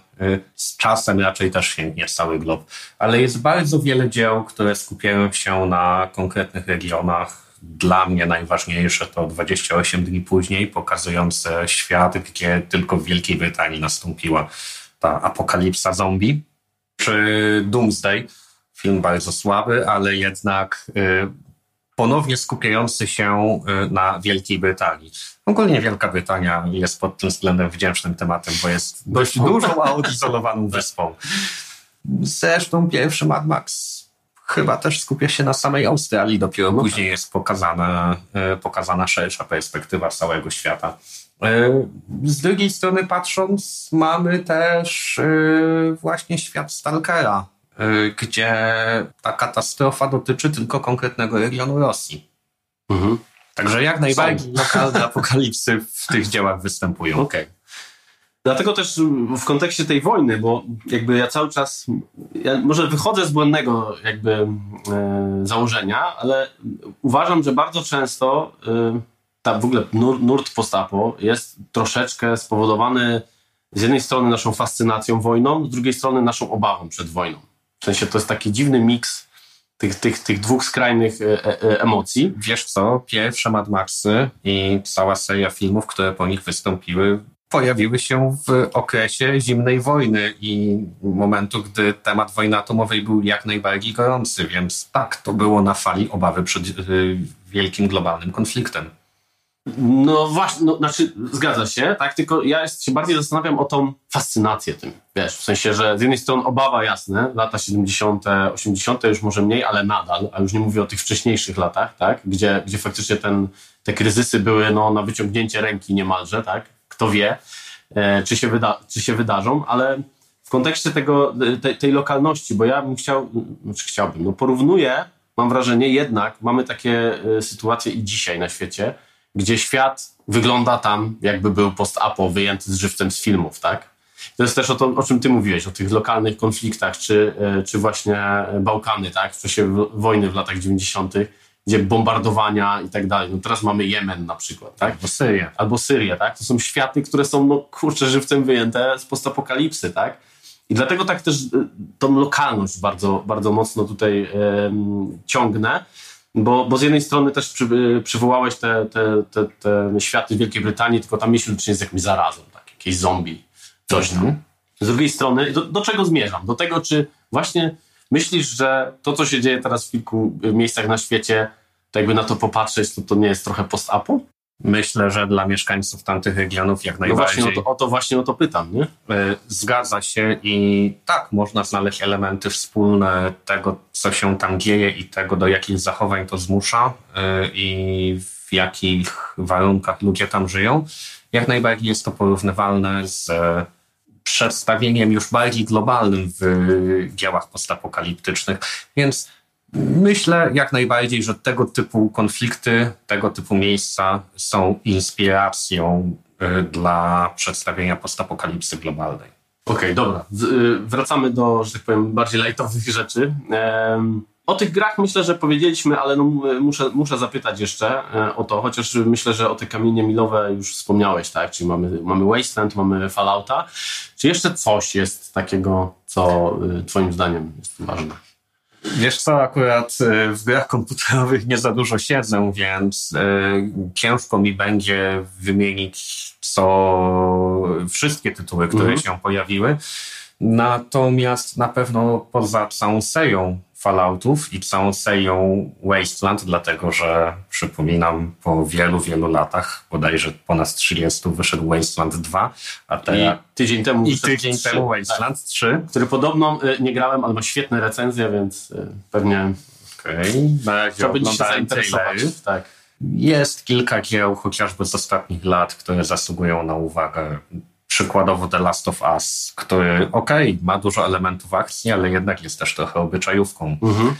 z czasem raczej też sięgnie cały glob. Ale jest bardzo wiele dzieł, które skupiają się na konkretnych regionach, dla mnie najważniejsze to 28 dni później, pokazujące świat, gdzie tylko w Wielkiej Brytanii nastąpiła ta apokalipsa zombie, czy Doomsday, film bardzo słaby, ale jednak y, ponownie skupiający się y, na Wielkiej Brytanii. Ogólnie Wielka Brytania jest pod tym względem wdzięcznym tematem, bo jest dość dużą, a odizolowaną wyspą. Zresztą pierwszy Mad Max chyba też skupia się na samej Australii, dopiero no później tak. jest pokazana, e, pokazana szersza perspektywa całego świata. E, z drugiej strony patrząc, mamy też e, właśnie świat Stalkera, gdzie ta katastrofa dotyczy tylko konkretnego regionu Rosji. Mhm. Także jak najbardziej lokalne apokalipsy w tych dziełach występują. Okay. Dlatego też w kontekście tej wojny, bo jakby ja cały czas, ja może wychodzę z błędnego jakby e, założenia, ale uważam, że bardzo często e, ta w ogóle nur, nurt postapo jest troszeczkę spowodowany z jednej strony naszą fascynacją wojną, z drugiej strony naszą obawą przed wojną. W sensie to jest taki dziwny miks tych, tych, tych dwóch skrajnych e, e, emocji. Wiesz co, pierwsze Mad Maxy i cała seria filmów, które po nich wystąpiły, pojawiły się w okresie zimnej wojny i momentu, gdy temat wojny atomowej był jak najbardziej gorący, więc tak, to było na fali obawy przed y, wielkim globalnym konfliktem. No właśnie, no, znaczy zgadza się, tak, tylko ja się bardziej zastanawiam o tą fascynację tym, wiesz, w sensie, że z jednej strony obawa, jasne, lata 70., 80. już może mniej, ale nadal, a już nie mówię o tych wcześniejszych latach, tak, gdzie, gdzie faktycznie ten, te kryzysy były no, na wyciągnięcie ręki niemalże, tak, kto wie, e, czy się, wyda czy się wydarzą, ale w kontekście tego, tej, tej lokalności, bo ja bym chciał, znaczy chciałbym, no porównuję, mam wrażenie, jednak mamy takie e, sytuacje i dzisiaj na świecie, gdzie świat wygląda tam, jakby był post-apo, wyjęty z żywcem z filmów, tak? To jest też o, to, o czym ty mówiłeś, o tych lokalnych konfliktach, czy, e, czy właśnie Bałkany, tak? W czasie wojny w latach 90., gdzie bombardowania i tak dalej. No teraz mamy Jemen na przykład, tak? Albo Syrię. Albo Syrię, tak? To są światy, które są, no kurczę, żywcem wyjęte z postapokalipsy, tak? I dlatego tak też y, tą lokalność bardzo, bardzo mocno tutaj ciągnę, bo, bo z jednej strony też przy, y, przywołałeś te, te, te, te światy Wielkiej Brytanii, tylko tam myślę, że jest jakimś zarazą, tak? Jakieś zombie, coś tam. Mhm. Z drugiej strony, do, do czego zmierzam? Do tego, czy właśnie Myślisz, że to, co się dzieje teraz w kilku miejscach na świecie, to jakby na to popatrzeć, to to nie jest trochę post-apo? Myślę, że dla mieszkańców tamtych regionów jak najbardziej. No właśnie o to, o to, właśnie o to pytam, nie? E, zgadza się i tak, można znaleźć elementy wspólne tego, co się tam dzieje i tego, do jakich zachowań to zmusza e, i w jakich warunkach ludzie tam żyją. Jak najbardziej jest to porównywalne z przedstawieniem już bardziej globalnym w dziełach postapokaliptycznych. Więc myślę jak najbardziej, że tego typu konflikty, tego typu miejsca są inspiracją y, dla przedstawienia postapokalipsy globalnej. Okej, okay, dobra. Y, wracamy do, że tak powiem, bardziej lightowych rzeczy. O tych grach myślę, że powiedzieliśmy, ale no muszę, muszę zapytać jeszcze e, o to, chociaż myślę, że o te kamienie milowe już wspomniałeś, tak? Czyli mamy, mamy Wasteland, mamy Fallouta. Czy jeszcze coś jest takiego, co e, Twoim zdaniem jest ważne? Wiesz co, akurat e, w grach komputerowych nie za dużo siedzę, więc ciężko mi będzie wymienić co wszystkie tytuły, które mhm. się pojawiły. Natomiast na pewno poza całą serią Falloutów i całą serią Wasteland, dlatego że przypominam, po wielu, wielu latach, bodajże ponad 30, wyszedł Wasteland 2, a teraz... I tydzień temu I tydzień 3, temu Wasteland tak, 3. Który podobno y, nie grałem, ale ma świetne recenzje, więc y, pewnie Okej, razie Trzeba będzie się zainteresować. Tak. Jest kilka dzieł, chociażby z ostatnich lat, które zasługują na uwagę. Przykładowo The Last of Us, który, okej, ma dużo elementów akcji, ale jednak jest też trochę obyczajówką. Mhm.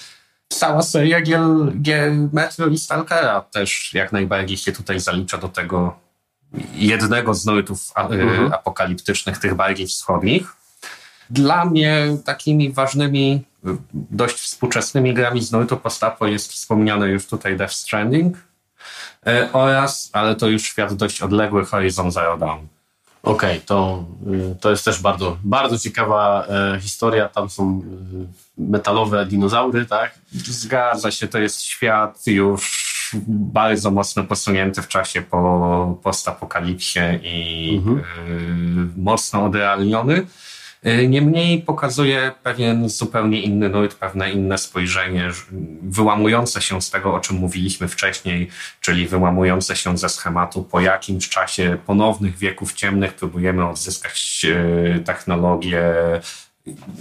Cała seria gier, gier Metro i Stalkera też jak najbardziej się tutaj zalicza do tego jednego z nurtów a- Mhm. apokaliptycznych, tych bardziej wschodnich. Dla mnie takimi ważnymi, dość współczesnymi grami z nurtu postapo jest wspomniany już tutaj Death Stranding y, oraz, ale to już świat dość odległy, Horizon Zero Dawn. Okej, to, y, to jest też bardzo, bardzo ciekawa e, historia. Tam są y, metalowe dinozaury, tak? Zgadza się, to jest świat już bardzo mocno posunięty w czasie po postapokalipsie i Mhm. y, mocno odrealniony. Y, Niemniej pokazuje pewien zupełnie inny nurt, pewne inne spojrzenie, wyłamujące się z tego, o czym mówiliśmy wcześniej, czyli wyłamujące się ze schematu po jakimś czasie ponownych wieków ciemnych próbujemy odzyskać y, technologię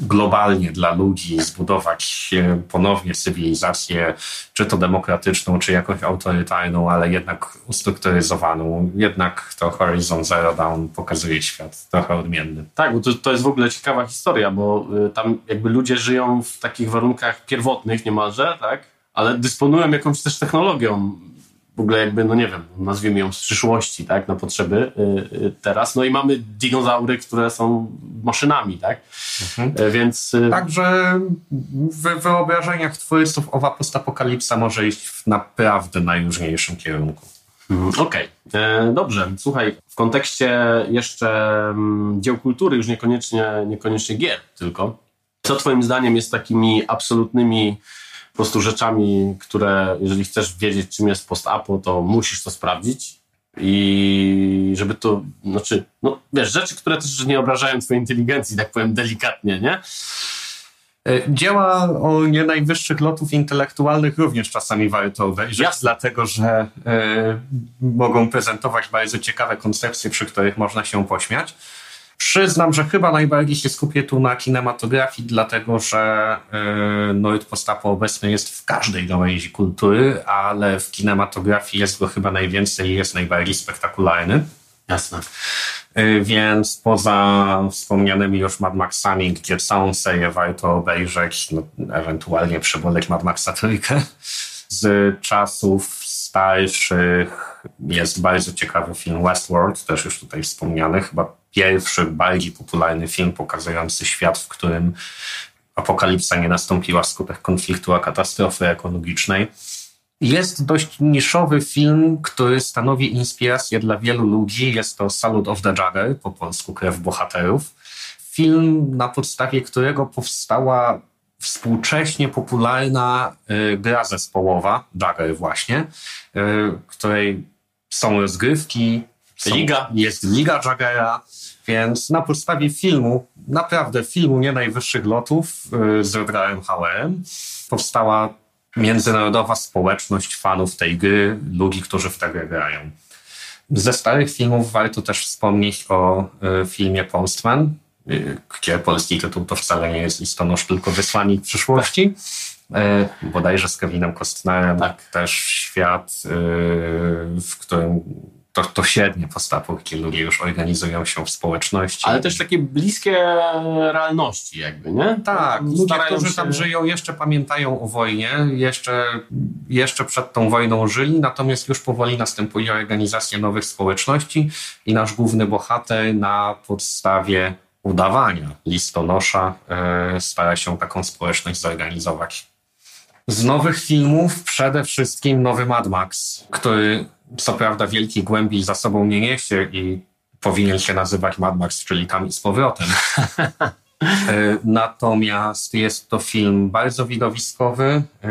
globalnie dla ludzi, zbudować ponownie cywilizację, czy to demokratyczną, czy jakąś autorytarną, ale jednak ustrukturyzowaną. Jednak to Horizon Zero Dawn pokazuje świat trochę odmienny. Tak, bo to, to jest w ogóle ciekawa historia, bo y, tam jakby ludzie żyją w takich warunkach pierwotnych niemalże, tak? Ale dysponują jakąś też technologią. W ogóle jakby, no nie wiem, nazwijmy ją z przyszłości, tak? Na potrzeby y, y, teraz. No i mamy dinozaury, które są maszynami, tak? Y, Więc... y, Także w wyobrażeniach twórców owa postapokalipsa może iść w naprawdę najróżniejszym kierunku. Mhm, Okej, E, dobrze. Słuchaj, w kontekście jeszcze mm, dzieł kultury, już niekoniecznie, niekoniecznie gier tylko, co twoim zdaniem jest takimi absolutnymi po prostu rzeczami, które jeżeli chcesz wiedzieć, czym jest post-apo, to musisz to sprawdzić i żeby to, znaczy, no wiesz, rzeczy, które też nie obrażają twojej inteligencji, tak powiem delikatnie, nie? E, Dzieła o nie najwyższych lotów intelektualnych również czasami warto obejrzeć, Jasne. dlatego że e, mogą prezentować bardzo ciekawe koncepcje, przy których można się pośmiać. Przyznam, że chyba najbardziej się skupię tu na kinematografii, dlatego że e, Nord Postapo obecny jest w każdej gałęzi kultury, ale w kinematografii jest go chyba najwięcej i jest najbardziej spektakularny. Jasne. Y, Więc poza wspomnianymi już Mad Maxami, gdzie całą serię warto obejrzeć, no, ewentualnie przeboleć Mad Maxa trójkę, z czasów starszych jest bardzo ciekawy film Westworld, też już tutaj wspomniany, chyba pierwszy, bardziej popularny film pokazujący świat, w którym apokalipsa nie nastąpiła wskutek konfliktu, a katastrofy ekologicznej. Jest dość niszowy film, który stanowi inspirację dla wielu ludzi. Jest to Salute of the Jagger, po polsku Krew Bohaterów. Film, na podstawie którego powstała współcześnie popularna y, gra zespołowa, Jagger właśnie, y, której są rozgrywki. Są, Liga. Jest Liga Jaggera, więc na podstawie filmu, naprawdę filmu nie najwyższych lotów y, z Edgarem Hauerem, powstała międzynarodowa społeczność fanów tej gry, ludzi, którzy w tę grę grają. Ze starych filmów warto też wspomnieć o y, filmie Postman, y, gdzie polski tytuł to wcale nie jest listonosz, tylko Wysłannik przyszłości. Y, bodajże z Kevinem Costnerem. Tak. Też świat, y, w którym to, to średnie postapoki ludzie już organizują się w społeczności. Ale też takie bliskie realności jakby, nie? Tak, ludzie, którzy się- tam żyją, jeszcze pamiętają o wojnie, jeszcze, jeszcze przed tą wojną żyli, natomiast już powoli następuje organizacja nowych społeczności i nasz główny bohater na podstawie udawania listonosza e, stara się taką społeczność zorganizować. Z nowych filmów przede wszystkim nowy Mad Max, który co prawda wielkiej głębi za sobą nie niesie i powinien się nazywać Mad Max, czyli tam i z powrotem. [laughs] E, Natomiast jest to film bardzo widowiskowy. E,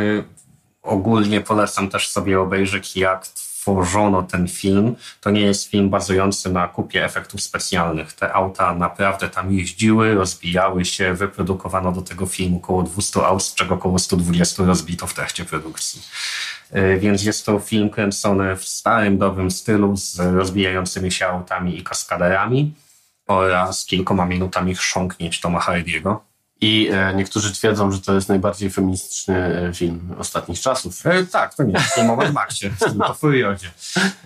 Ogólnie polecam też sobie obejrzeć, jak tworzono ten film. To nie jest film bazujący na kupie efektów specjalnych. Te auta naprawdę tam jeździły, rozbijały się, wyprodukowano do tego filmu około 200 aut, z czego około 120 rozbito w trakcie produkcji. E, Więc jest to film kręcony w starym, dobrym stylu z rozbijającymi się autami i kaskaderami oraz kilkoma minutami chrząknięć Toma Hardy'ego. I e, niektórzy twierdzą, że to jest najbardziej feministyczny e, film ostatnich czasów. E, tak, to nie jest film o Mad Maxie, tylko Furiozie.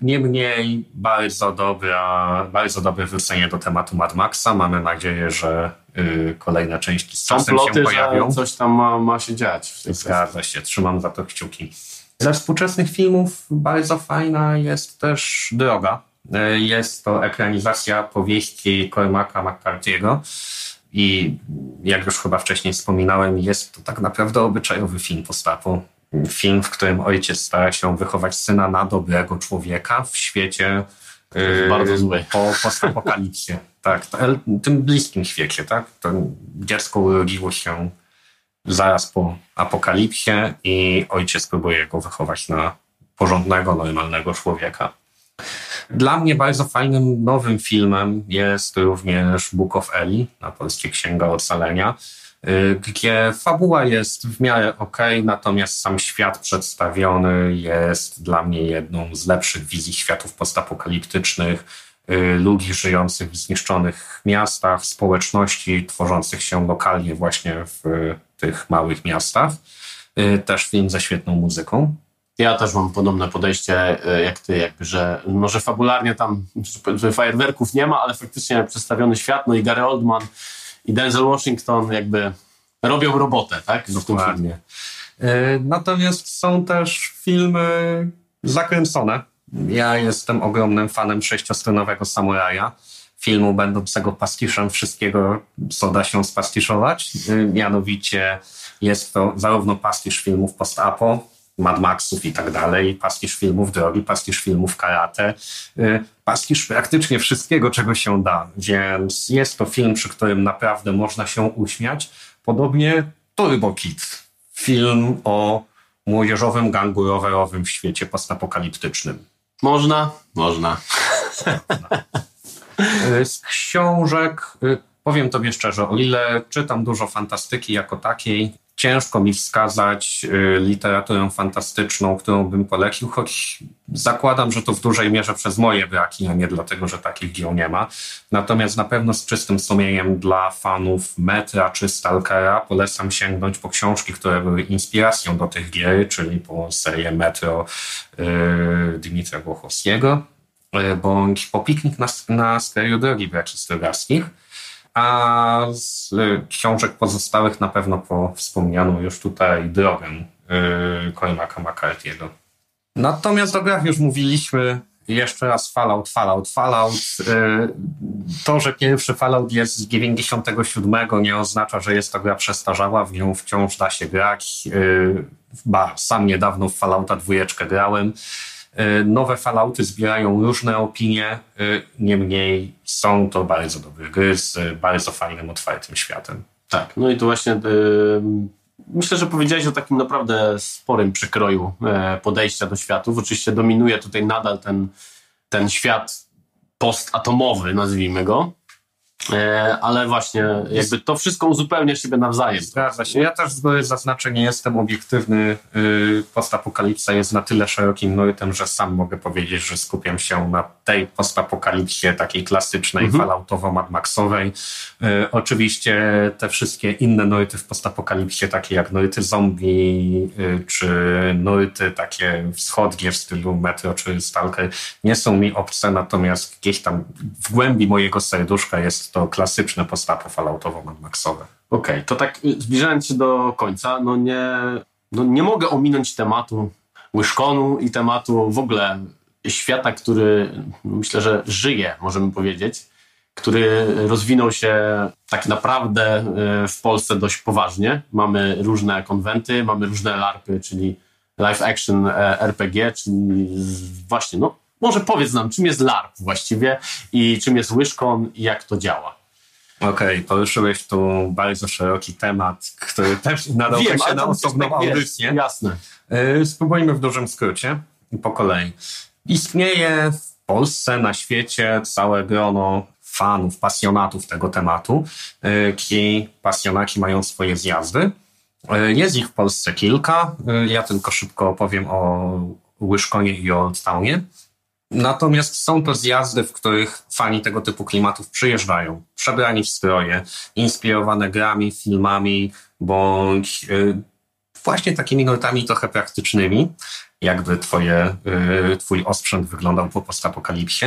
Niemniej bardzo, dobra, bardzo dobre wrócenie do tematu Mad Maxa. Mamy nadzieję, że y, kolejne części z czasem ploty, się pojawią. Coś tam ma, ma się dziać. W tej Zgadza się, trzymam za to kciuki. Ze współczesnych filmów bardzo fajna jest też Droga. Jest to ekranizacja powieści Cormaca McCarthy'ego i jak już chyba wcześniej wspominałem, jest to tak naprawdę obyczajowy film postapu. Film, w którym ojciec stara się wychować syna na dobrego człowieka w świecie jest bardzo zły. po postapokalipsie. [laughs] tak, tym bliskim świecie, tak? To dziecko urodziło się zaraz po apokalipsie i ojciec próbuje go wychować na porządnego, normalnego człowieka. Dla mnie bardzo fajnym nowym filmem jest również Book of Eli, na polskie Księga Ocalenia, y, gdzie fabuła jest w miarę okej, natomiast sam świat przedstawiony jest dla mnie jedną z lepszych wizji światów postapokaliptycznych, y, ludzi żyjących w zniszczonych miastach, społeczności tworzących się lokalnie właśnie w tych małych miastach. Y, Też film ze świetną muzyką. Ja też mam podobne podejście e, jak ty, jakby, że może fabularnie tam że fajerwerków nie ma, ale faktycznie przedstawiony świat, no i Gary Oldman i Denzel Washington jakby robią robotę, tak? W tym filmie. E, Natomiast są też filmy zakręcone. Ja jestem ogromnym fanem sześciostronowego samuraja. Filmu będącego pastiszem wszystkiego, co da się spastiszować. E, Mianowicie jest to zarówno pastisz filmów post-apo, Mad Maxów i tak dalej, pastisz filmów drogi, pastisz filmów karate, e, pastisz praktycznie wszystkiego, czego się da. Więc jest to film, przy którym naprawdę można się uśmiać. Podobnie Turbo Kid, film o młodzieżowym gangu rowerowym w świecie postapokaliptycznym. Można? Można. Y, Z książek y, powiem tobie szczerze, o ile czytam dużo fantastyki jako takiej, ciężko mi wskazać y, literaturę fantastyczną, którą bym polecił, choć zakładam, że to w dużej mierze przez moje braki, a nie dlatego, że takich dzieł nie ma. Natomiast na pewno z czystym sumieniem dla fanów Metra czy Stalkera polecam sięgnąć po książki, które były inspiracją do tych gier, czyli po serię Metro y, Dmitra Głochowskiego y, bądź po piknik na, na skraju drogi braci Strugarskich. A z y, książek pozostałych na pewno po wspomnianą już tutaj drogę y, Cormaca McCarthy'ego. Natomiast o grach już mówiliśmy. Jeszcze raz Fallout, Fallout, Fallout. Y, To, że pierwszy Fallout jest z 97 nie oznacza, że jest to gra przestarzała. W nią wciąż da się grać. Y, Ba, sam niedawno w Fallouta dwójeczkę grałem. Y, Nowe Fallouty zbierają różne opinie, y, niemniej są to bardzo dobre gry z bardzo fajnym, otwartym światem. Tak, no i tu właśnie y, myślę, że powiedziałeś o takim naprawdę sporym przekroju e, podejścia do światów. Oczywiście dominuje tutaj nadal ten, ten świat postatomowy, nazwijmy go. E, ale właśnie jakby to wszystko uzupełnia siebie nawzajem. Zgadza się. Ja też zaznaczę, nie jestem obiektywny. Yy, Postapokalipsa jest na tyle szerokim nurtem, że sam mogę powiedzieć, że skupiam się na tej postapokalipsie takiej klasycznej, Mhm. falloutowo-Mad Maxowej. Yy, oczywiście te wszystkie inne nurty w postapokalipsie, takie jak nurty zombie, yy, czy nurty takie wschodnie w stylu Metro czy Stalker, nie są mi obce, natomiast gdzieś tam w głębi mojego serduszka jest to klasyczne postapo falloutowo-Mad Maxowe. Okej, to tak y, zbliżając się do końca, no nie, no nie mogę ominąć tematu Łyszkonu i tematu w ogóle świata, który myślę, że żyje, możemy powiedzieć, który rozwinął się tak naprawdę y, w Polsce dość poważnie. Mamy różne konwenty, mamy różne LARPy, czyli live action e, RPG, czyli właśnie, no może powiedz nam, czym jest LARP właściwie i czym jest Łyszkon i jak to działa. Okej, poruszyłeś tu bardzo szeroki temat, który też nadał Wiem, się na osobną tak, audycję. Jasne. Yy, Spróbujmy w dużym skrócie i po kolei. Istnieje w Polsce, na świecie całe grono fanów, pasjonatów tego tematu. Ci pasjonaci mają swoje zjazdy. Yy, Jest ich w Polsce kilka. Ja tylko szybko opowiem o Łyszkonie i o Old Townie. Natomiast są to zjazdy, w których fani tego typu klimatów przyjeżdżają, przebrani w stroje, inspirowane grami, filmami, bądź yy, właśnie takimi notami trochę praktycznymi, jakby twoje, yy, twój osprzęt wyglądał po postapokalipsie.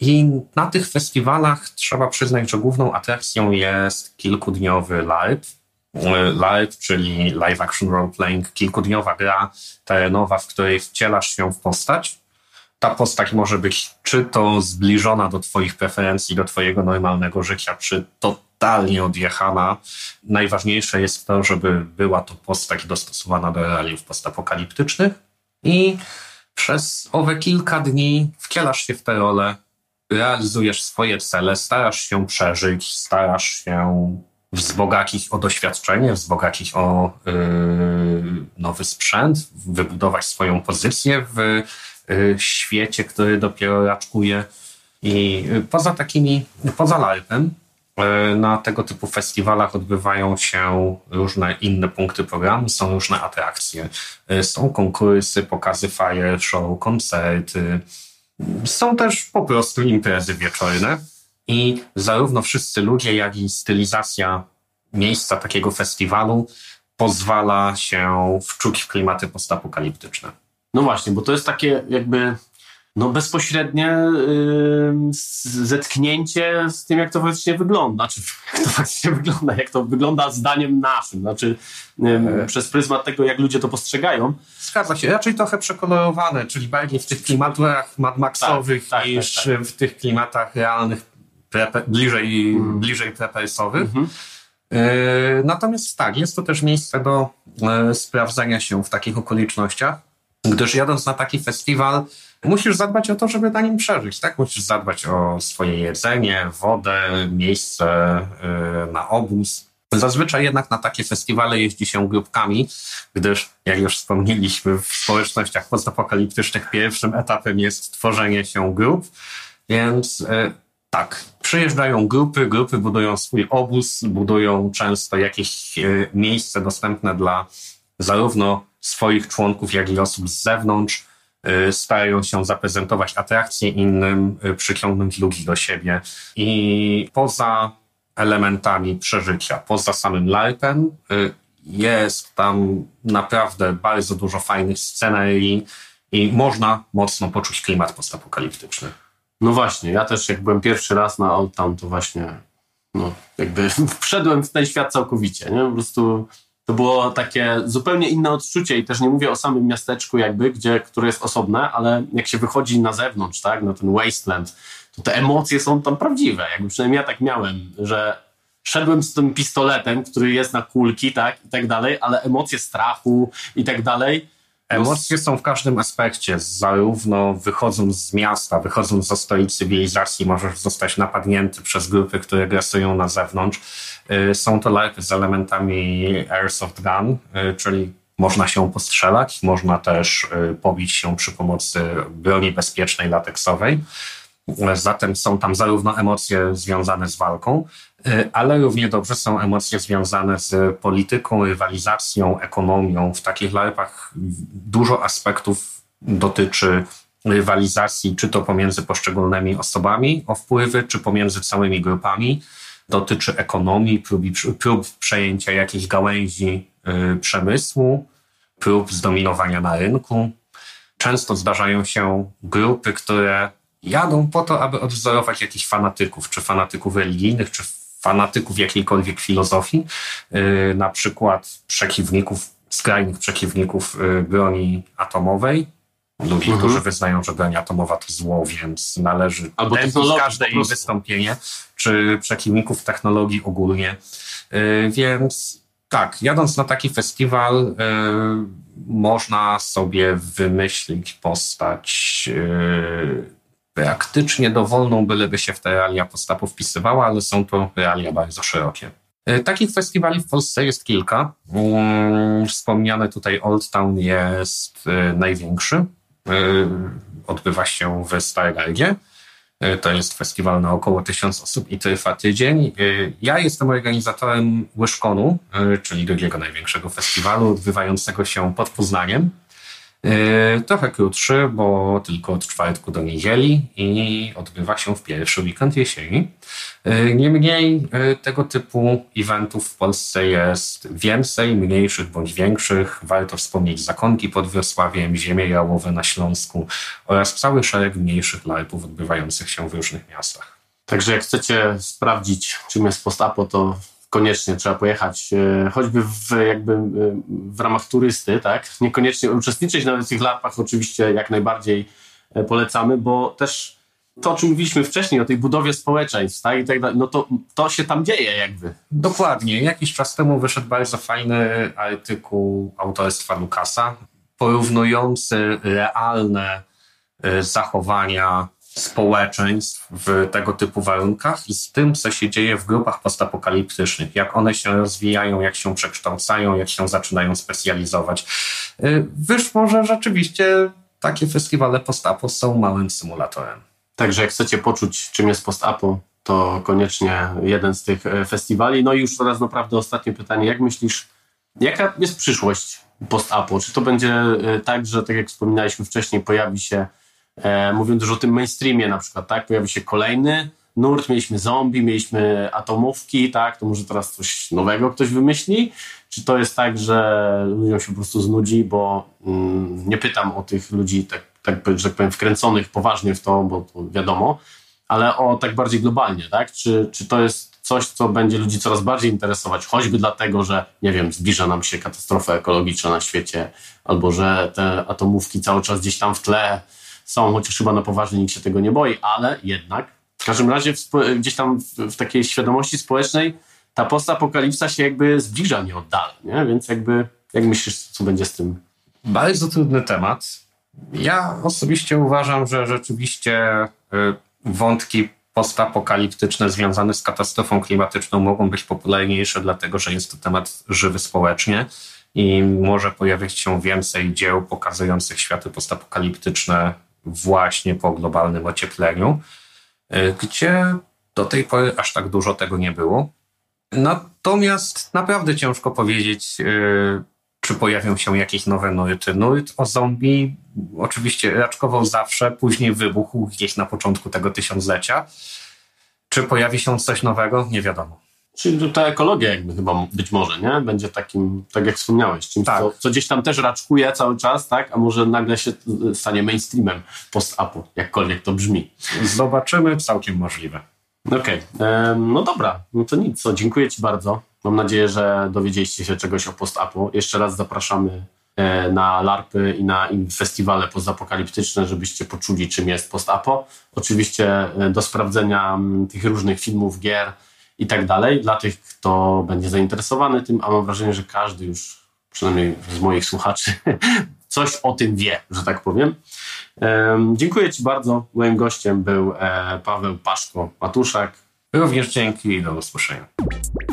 I na tych festiwalach trzeba przyznać, że główną atrakcją jest kilkudniowy LARP, LARP, czyli Live Action Role Playing, kilkudniowa gra terenowa, w której wcielasz się w postać ta postać może być czy to zbliżona do Twoich preferencji, do Twojego normalnego życia, czy totalnie odjechana. Najważniejsze jest to, żeby była to postać dostosowana do realiów postapokaliptycznych i przez owe kilka dni wcielasz się w tę rolę, realizujesz swoje cele, starasz się przeżyć, starasz się wzbogacić o doświadczenie, wzbogacić o yy, nowy sprzęt, wybudować swoją pozycję w świecie, który dopiero raczkuje. I y, poza takimi, poza LARPem, y, na tego typu festiwalach odbywają się różne inne punkty programu, są różne atrakcje, są konkursy, pokazy fire show, koncerty, są też po prostu imprezy wieczorne i zarówno wszyscy ludzie, jak i stylizacja miejsca takiego festiwalu pozwala się wczuć w klimaty postapokaliptyczne. No właśnie, bo to jest takie jakby no bezpośrednie yy, zetknięcie z tym, jak to faktycznie wygląda. Znaczy, jak to faktycznie wygląda, jak to wygląda zdaniem naszym. Znaczy, yy, przez pryzmat tego, jak ludzie to postrzegają. Zgadza się. Raczej trochę przekolorowane, czyli bardziej w tych klimatach Mad Maxowych tak, tak, niż tak, tak. w tych klimatach realnych, prepe, bliżej, mm. bliżej prepersowych. Mm -hmm. Natomiast tak, jest to też miejsce do e, sprawdzenia się w takich okolicznościach gdyż jadąc na taki festiwal, musisz zadbać o to, żeby na nim przeżyć, tak? Musisz zadbać o swoje jedzenie, wodę, miejsce yy, na obóz. Zazwyczaj jednak na takie festiwale jeździ się grupkami, gdyż, jak już wspomnieliśmy, w społecznościach postapokaliptycznych pierwszym etapem jest tworzenie się grup, więc yy, tak, przyjeżdżają grupy, grupy budują swój obóz, budują często jakieś yy, miejsce dostępne dla zarówno swoich członków, jak i osób z zewnątrz. Y, starają się zaprezentować atrakcje innym, y, przyciągnąć ludzi do siebie. I poza elementami przeżycia, poza samym LARPem, y, jest tam naprawdę bardzo dużo fajnych scenerii i można mocno poczuć klimat postapokaliptyczny. No właśnie, ja też jak byłem pierwszy raz na Old Town, to właśnie no, jakby [laughs] wszedłem w ten świat całkowicie, nie? Po prostu to było takie zupełnie inne odczucie i też nie mówię o samym miasteczku jakby, gdzie, które jest osobne, ale jak się wychodzi na zewnątrz, tak, na ten wasteland, to te emocje są tam prawdziwe. Jakby przynajmniej ja tak miałem, że szedłem z tym pistoletem, który jest na kulki, tak, i tak dalej, ale emocje strachu i tak dalej, Emocje są w każdym aspekcie, zarówno wychodząc z miasta, wychodząc ze stolicy cywilizacji, możesz zostać napadnięty przez grupy, które grasują na zewnątrz. Y, są to larpy z elementami airsoft gun, y, czyli można się postrzelać, można też y, pobić się przy pomocy broni bezpiecznej lateksowej. Zatem są tam zarówno emocje związane z walką, ale równie dobrze są emocje związane z polityką, rywalizacją, ekonomią. W takich larpach dużo aspektów dotyczy rywalizacji, czy to pomiędzy poszczególnymi osobami o wpływy, czy pomiędzy całymi grupami dotyczy ekonomii, prób, prób przejęcia jakiejś gałęzi y, przemysłu, prób zdominowania na rynku. Często zdarzają się grupy, które jadą po to, aby odwzorować jakichś fanatyków, czy fanatyków religijnych, czy fanatyków jakiejkolwiek filozofii, y, na przykład przeciwników, skrajnych przeciwników y, broni atomowej, ludzi, mhm. którzy wyznają, że broń atomowa to zło, więc należy Albo każde ich wystąpienie, czy przeciwników technologii ogólnie. Yy, więc tak, jadąc na taki festiwal, yy, można sobie wymyślić postać yy, praktycznie dowolną, byleby się w te realia postapu wpisywała, ale są to realia bardzo szerokie. Yy, takich festiwali w Polsce jest kilka. Yy, wspomniany tutaj Old Town jest yy, największy. Y, odbywa się w Stargardzie. To jest festiwal na około tysiąc osób i trwa tydzień. Ja jestem organizatorem Łyżkonu, czyli drugiego największego festiwalu, odbywającego się pod Poznaniem. Yy, trochę krótszy, bo tylko od czwartku do niedzieli i odbywa się w pierwszy weekend jesieni. Yy, niemniej yy, tego typu eventów w Polsce jest więcej, mniejszych bądź większych. Warto wspomnieć Zakonki pod Wrocławiem, Ziemie Jałowe na Śląsku oraz cały szereg mniejszych larpów odbywających się w różnych miastach. Także jak chcecie sprawdzić, czym jest postapo, to koniecznie trzeba pojechać, e, choćby w, jakby e, w ramach turysty, tak? Niekoniecznie uczestniczyć nawet w tych larpach oczywiście jak najbardziej e, polecamy, bo też to, o czym mówiliśmy wcześniej, o tej budowie społeczeństw, tak, i tak dalej, no to, to się tam dzieje jakby. Dokładnie. Jakiś czas temu wyszedł bardzo fajny artykuł autorstwa Lukasa, porównujący realne zachowania społeczeństw w tego typu warunkach z tym, co się dzieje w grupach postapokaliptycznych, jak one się rozwijają, jak się przekształcają, jak się zaczynają specjalizować. Y, wyszło, że rzeczywiście takie festiwale postapo są małym symulatorem. Także jak chcecie poczuć, czym jest postapo, to koniecznie jeden z tych e, festiwali. No i już teraz naprawdę ostatnie pytanie. Jak myślisz, jaka jest przyszłość postapo? Czy to będzie e, tak, że tak jak wspominaliśmy wcześniej, pojawi się E, mówiąc już o tym mainstreamie na przykład, tak? Pojawi się kolejny nurt, mieliśmy zombie, mieliśmy atomówki, tak? To może teraz coś nowego ktoś wymyśli? Czy to jest tak, że ludziom się po prostu znudzi, bo mm, nie pytam o tych ludzi, tak, tak, że tak powiem, wkręconych poważnie w to, bo to wiadomo, ale o tak bardziej globalnie, tak? Czy, czy to jest coś, co będzie ludzi coraz bardziej interesować, choćby dlatego, że, nie wiem, zbliża nam się katastrofa ekologiczna na świecie, albo że te atomówki cały czas gdzieś tam w tle są, chociaż chyba na poważnie nikt się tego nie boi, ale jednak w każdym razie w, gdzieś tam w, w, takiej świadomości społecznej ta postapokalipsa się jakby zbliża, nie oddala, nie? Więc jakby, jak myślisz, co będzie z tym? Bardzo trudny temat. Ja osobiście uważam, że rzeczywiście y, wątki postapokaliptyczne związane z katastrofą klimatyczną mogą być popularniejsze, dlatego że jest to temat żywy społecznie i może pojawić się więcej dzieł pokazujących światy postapokaliptyczne właśnie po globalnym ociepleniu, y, gdzie do tej pory aż tak dużo tego nie było. Natomiast naprawdę ciężko powiedzieć, y, czy pojawią się jakieś nowe nurty. Nurt o zombie oczywiście raczkował zawsze, później wybuchł gdzieś na początku tego tysiąclecia. Czy pojawi się coś nowego? Nie wiadomo. Czyli ta ekologia jakby chyba być może, nie? Będzie takim, tak jak wspomniałeś, czymś, tak. co, co, gdzieś tam też raczkuje cały czas, tak? A może nagle się stanie mainstreamem post-apu, jakkolwiek to brzmi. Zobaczymy, całkiem możliwe. Okej, okay. no dobra, no to nic, co, dziękuję Ci bardzo. Mam nadzieję, że dowiedzieliście się czegoś o post-apu. Jeszcze raz zapraszamy e, na LARPy i na festiwale postapokaliptyczne, żebyście poczuli, czym jest post-apo. Oczywiście e, do sprawdzenia tych różnych filmów, gier, i tak dalej. Dla tych, kto będzie zainteresowany tym, a mam wrażenie, że każdy już, przynajmniej z moich słuchaczy, [laughs] coś o tym wie, że tak powiem. dziękuję Ci bardzo. Moim gościem był e, Paweł Paszko-Matuszak. Również dzięki i do usłyszenia.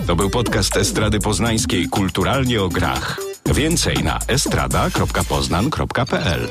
To był podcast Estrady Poznańskiej Kulturalnie o grach. Więcej na estrada.poznan.pl